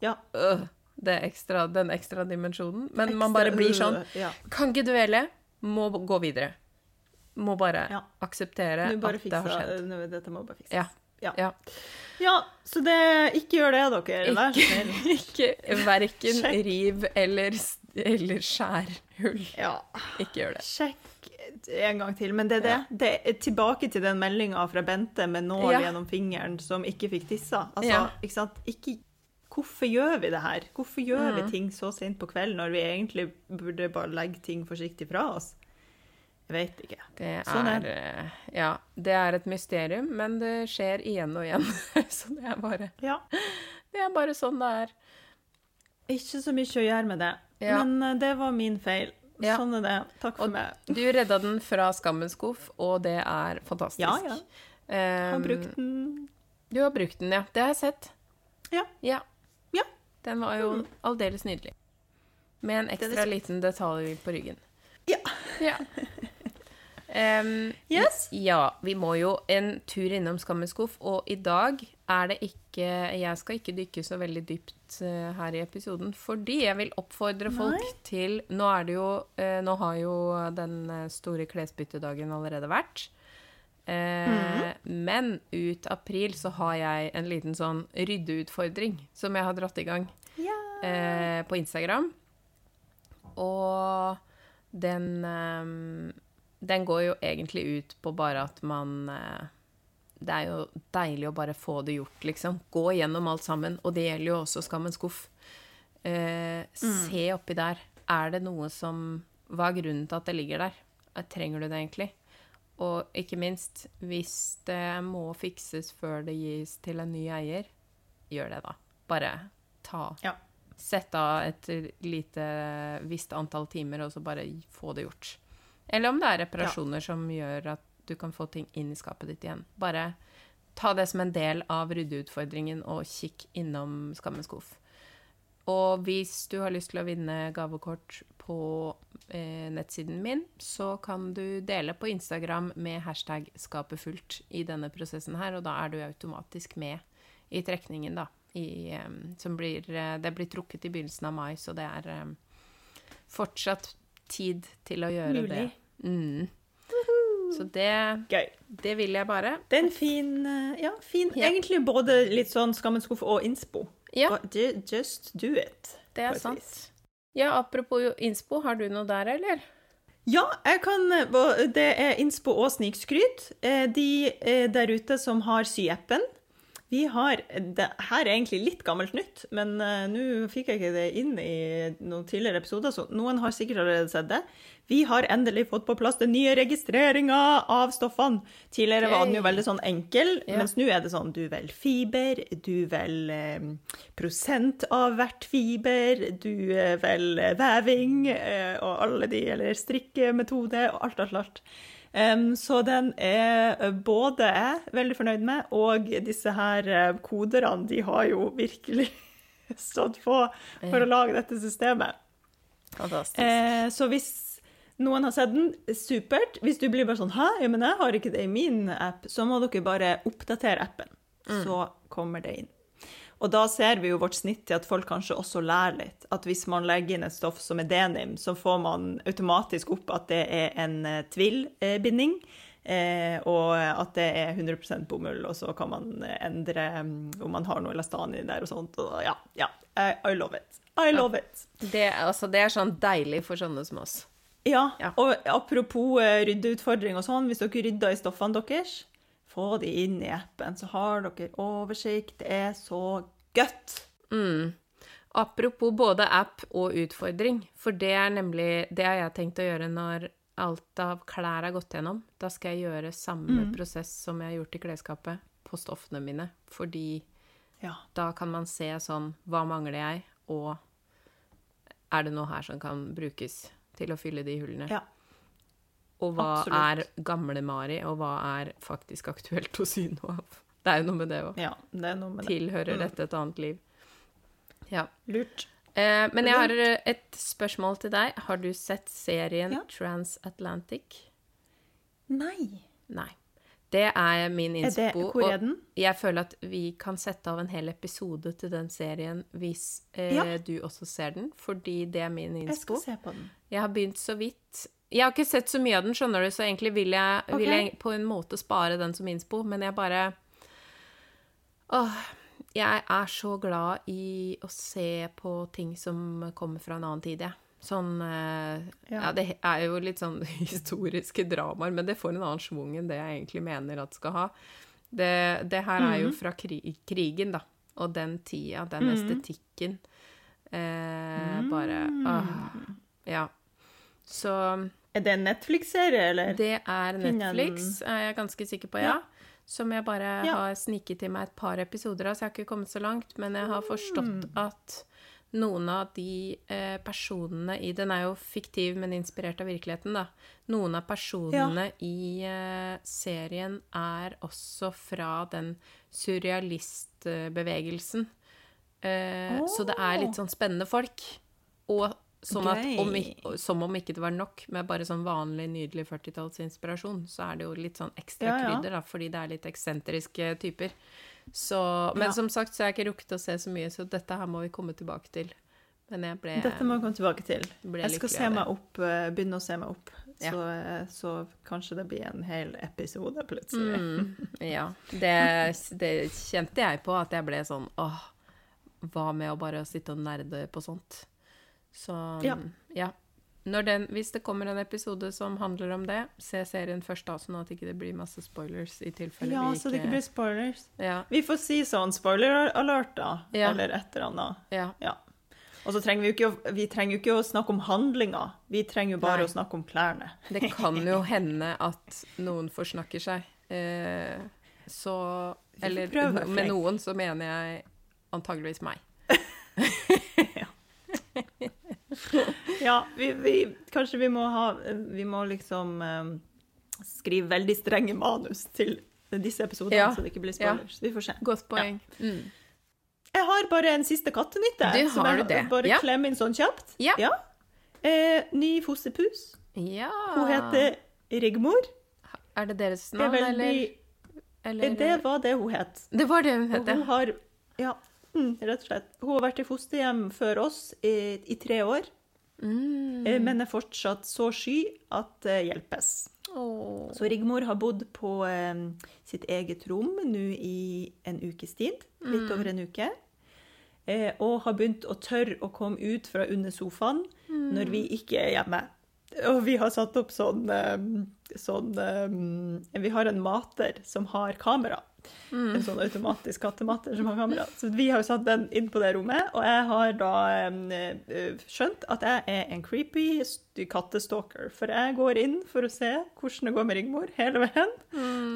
Ja. øh, det ekstra, Den ekstra dimensjonen. Men man bare blir sånn Ekstra, øh, ja. Kan ikke duelle, Må gå videre. Må bare Ja. akseptere bare at det har skjedd. Dette må bare fikses. Ja. Ja. ja. Så det Ikke gjør det, dere. Vær så snill. Ikke verken Sjekk. riv eller, eller skjær hull. Ja. Ikke gjør det. Sjekk en gang til. Men det er det. Det er tilbake til den meldinga fra Bente med nål gjennom fingeren som ikke fikk tissa. Altså, ikke sant? Ikke Hvorfor gjør vi det her? Hvorfor gjør Mm. vi ting så sent på kvelden når vi egentlig burde bare legge ting forsiktig fra oss? Jeg vet ikke. Det Sånn er er eh, Ja, det er et mysterium, men det skjer igjen og igjen. Så det er bare Ja. Det er bare sånn det er. Ikke så mye å gjøre med det. Ja. Men eh, det var min feil. Ja. Sånn er det. Takk for Og meg. du redda den fra skammens skuff, og det er fantastisk. Ja, ja. Har Um, brukt den. Du har brukt den, ja. Det har jeg sett. Ja. Ja. Ja. Den var jo aldeles nydelig. Med en er ekstra liten detalj på ryggen. Ja. Ja. Em, Yes. Ja, vi må jo en tur innom Skammens skuff, og i dag er det ikke Jeg skal ikke dykke så veldig dypt uh, her i episoden, fordi jeg vil oppfordre folk Nei. til Nå er det jo uh, Nå har jo den eh, store klesbyttedagen allerede vært. Eh, Men ut april så har jeg en liten sånn ryddeutfordring som jeg har dratt i gang yeah. på Instagram. Og den eh, Den går jo egentlig ut på bare at man eh, Det er jo deilig å bare få det gjort, liksom. Gå gjennom alt sammen. Og det gjelder jo også Skammens skuff. Eh, Se oppi der. Er det noe som Hva er grunnen til at det ligger der? Eh, Trenger du det egentlig? Og ikke minst, hvis det må fikses før det gis til en ny eier, gjør det, da. Bare ta Ja. Sett av et lite visst antall timer, og så bare få det gjort. Eller om det er reparasjoner som gjør at du kan få ting inn i skapet ditt igjen. Bare ta det som en del av ryddeutfordringen, og kikk innom Skammens skuff. Og hvis du har lyst til å vinne gavekort på eh, nettsiden min, så kan du dele på Instagram med hashtag skapefullt i denne prosessen her, og da er du automatisk med i trekningen, da. I, eh, som blir eh, Det blir trukket i begynnelsen av mai, så det er eh, fortsatt tid til å gjøre Mulig. det. Mm. Så det, Gøy. det vil jeg bare. Det er en fin eh, Ja, fin. Ja. Egentlig både litt sånn Skammens skuff og innspo. Ja, Just do it. det er sant. vis. Ja, apropos innspo, har du noe der, eller? Ja, jeg kan Det er innspo og snikskryt. Eh, De eh, der ute som har syappen Vi har Det her er egentlig litt gammelt nytt, men uh, nå fikk jeg ikke det inn i noen tidligere episoder, så noen har sikkert allerede sett det. Vi har endelig fått på plass den nye registreringa av stoffene. Tidligere var den jo veldig sånn enkel, Ja. mens nå er det sånn du velger fiber, du velger eh, prosent av hvert fiber, du eh, velger veving eh, og alle de, eller strikkemetode og alt, alt, alt. Em, så den er eh, både jeg veldig fornøyd med, og disse her eh, koderne, de har jo virkelig stått på for å lage dette systemet. Fantastisk. Uh, så hvis noen har sett den, supert. Hvis du blir bare sånn Hæ, ja, men jeg har ikke det i min app, så må dere bare oppdatere appen. Så kommer det inn. Og da ser vi jo vårt snitt til at folk kanskje også lærer litt. At hvis man legger inn et stoff som er denim, så får man automatisk opp at det er en tvillbinding. Eh, og at det er 100% bomull, og så kan man eh, endre mm, om man har noe elastan i der og sånt. Og ja, ja. I, love it. I love it. Det, altså, det er sånn deilig for sånne som oss. Ja, og apropos eh, ryddeutfordring og sånn, hvis dere rydder i stoffene deres, få de inn i appen, så har dere oversikt. Det er så godt. Mm. Apropos både app og utfordring, for det er nemlig Det har jeg tenkt å gjøre når alt av klær er gått gjennom. Da skal jeg gjøre samme prosess som jeg har gjort i klesskapet, på stoffene mine. Fordi Ja. da kan man se sånn Hva mangler jeg, og er det noe her som kan brukes til å fylle de hullene? ja. Og hva absolutt. er gamle Mari, og hva er faktisk aktuelt å sy noe av? Det er jo noe med det òg. ja, det er noe med det. Tilhører dette et annet liv? Ja. Lurt. Eh, men jeg har eh, et spørsmål til deg. Har du sett serien Ja. Transatlantic? Nei. Nei. Det er min innspo. hvor er og jeg føler at vi kan sette av en hel episode til den serien hvis eh, Ja. du også ser den, fordi det er min Jeg skal se på den. Jeg har begynt så vidt. Jeg har ikke sett så mye av den, skjønner du, så egentlig vil jeg, vil jeg på en måte spare den som innspo, men jeg bare Åh, jeg er så glad i å se på ting som kommer fra en annen tid, jeg. Sånn eh, ja. Ja. det er jo litt sånn historiske dramaer, men det får en annen schwung enn det jeg egentlig mener at skal ha. Det, det her er jo fra krig, krigen, da. Og den tida, den estetikken. Eh, bare Åh. Ja. Så Er det en Netflix-serie, eller? det er Netflix, er jeg ganske sikker på, ja. Ja. Som jeg bare Ja. har sniket til meg et par episoder av, så jeg har ikke kommet så langt. Men jeg har forstått Mm. at noen av de eh, personene i Den er jo fiktiv, men inspirert av virkeligheten, da. Noen av personene i eh, serien er også fra den surrealistbevegelsen. Eh, Så det er litt sånn spennende folk. Og sånn at om, som om ikke det var nok med bare sånn vanlig, nydelig 40-tallsinspirasjon, så er det jo litt sånn ekstra Ja, ja. krydder, da, fordi det er litt eksentriske typer. Så, men Ja. som sagt så har jeg ikke rukket å se så mye, så dette her må vi komme tilbake til. Men jeg ble, Dette må vi komme tilbake til. Jeg skal se meg opp, eh, begynne å se meg opp. Ja. Så, eh, så kanskje det blir en hel episode plutselig. Mm, ja. Det, det kjente jeg på, at jeg ble sånn åh, hva med å bare sitte og nerde på sånt? Så Ja. ja. Den, hvis det kommer en episode som handler om det, se serien først da, sånn at ikke det blir masse spoilers i tilfelle Ja, vi så det ikke blir spoilers. Ja, Vi får si sånn spoiler alert, da. Ja. Eller et eller annet. ja. Ja. Og så trenger vi jo ikke, vi trenger jo ikke å snakke om handlinga, vi trenger jo bare Nei. å snakke om klærne. Det kan jo hende at noen forsnakker seg. Eh, så Eller med noen så mener jeg antageligvis meg. Ja, vi, vi, kanskje vi må ha Vi må liksom eh, skrive veldig strenge manus til disse episodene, Ja. så det ikke blir spoilers. Vi får se. Godt poeng. Mm. Jeg har bare en siste kattenytt, Du, som har jeg det? bare Ja. klem inn sånn kjapt. Ja. Eh, ny fosterpus. Ja. Hun heter Rigmor. Er det deres navn, navn, veldig, eller? eller? Det var det hun het. Det var det hun het, ja. har Ja, mm, rett og slett. Hun har vært i fosterhjem før oss i, i tre år, Mm. eh, men er fortsatt så sky at det hjelpes. Oh. Så Rigmor har bodd på eh, sitt eget rom nå i en ukes tid, litt over en uke. Eh, og har begynt å tørre å komme ut fra under sofaen når vi ikke er hjemme. Og vi har satt opp sånn, eh, sånn eh, Vi har en mater som har kamera. En sånn automatisk kattemater som har kamera. Så vi har jo satt den inn på det rommet, og jeg har da eh, skjønt at jeg er en creepy kattestalker. For jeg går inn for å se hvordan det går med Rigmor hele veien.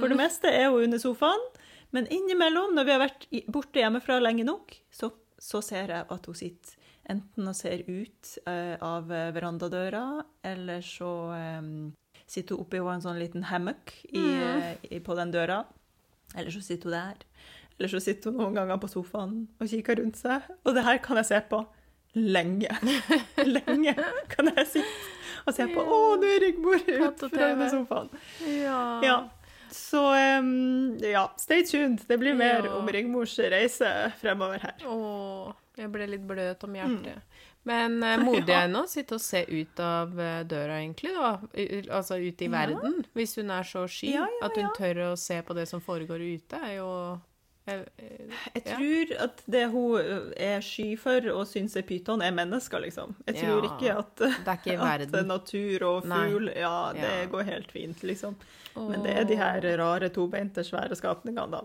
For det meste er hun under sofaen, men innimellom, når vi har vært borte hjemmefra lenge nok, så, så ser jeg at hun sitter enten og ser ut uh, av verandadøra, eller så um, sitter hun oppi en sånn liten hammock i, mm. i, på den døra. Eller så sitter hun der. Eller så sitter hun noen ganger på sofaen og kikker rundt seg. Og det her kan jeg se på lenge. lenge kan jeg sitte og se på. Å, nå er Rigmor ute fra sofaen. Ja. Ja. Så um, ja, stay tuned. Det blir mer Ja. om Rigmors reise fremover her. Åh, jeg ble litt bløt om hjertet. Men uh, modig Ja. er henne å sitte og se ut av eh, døra, egentlig, da. Altså ut i verden. Hvis hun er så sky. At hun tør å se på det som foregår ute, er jo jeg, eh, Jeg Ja. tror at det hun er sky for og syns er pyton, er mennesker, liksom. Jeg tror Ja. ikke at, ikke at natur og fugl Ja, det Ja. går helt fint, liksom. Men det er de her rare tobeinte, svære skapningene, da.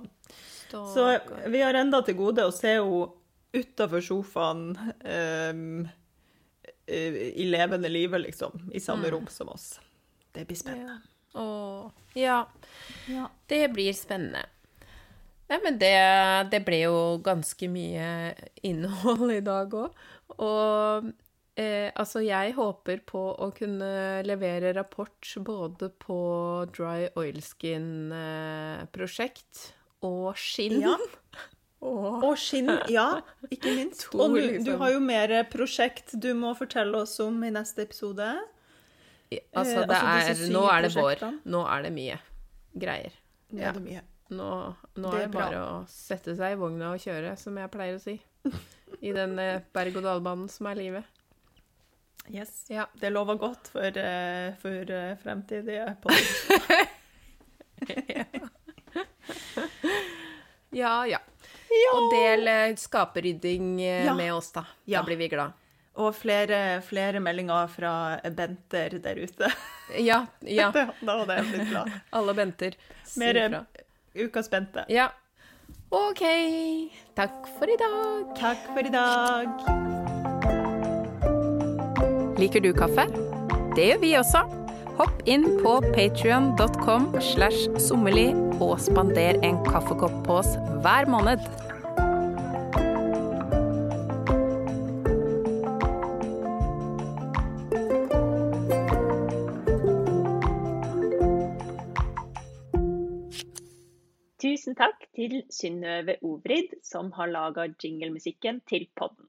Så vi har enda til gode å se henne utafor sofaen ehm, eh, i levende livet, liksom. I samme Mm. rom som oss. Det blir spennende. Åh, ja. Ja. Det blir spennende. Ja, men det, det ble jo ganske mye innhold i dag òg. Og eh, altså, jeg håper på å kunne levere rapport både på dry oilskin-prosjekt og skinn. Ja. Og Og skinn, ja, ikke minst. To, Og du, liksom. du har jo mer prosjekt du må fortelle oss om i neste episode. altså, Eh, det altså er Nå er det vår. Nå er det mye greier. Nå Ja. er det mye. Nå, nå Det er er det bare å sette seg i vogna og kjøre, som jeg pleier å si. I den eh, berg-og-dal-banen som er livet. Yes. Ja. Det lover godt for, eh, for eh, fremtidige podkaster. Ja, ja. Og del eh, skaperydding eh, Ja. med oss, da. Ja. Da blir vi glad. Og flere, flere meldinger fra Benter der ute. Ja, ja. Da hadde jeg blitt glad. Alle Benter. Si Mer ifra. Ukas Bente. Ja. OK. Takk for i dag. Takk for i dag. Liker du kaffe? Det gjør vi også. Hopp inn på patrion.com slash sommerli og spander en kaffekopp på oss hver måned. Tusen takk til Synnøve Ovrid, som har laga jinglemusikken til podden.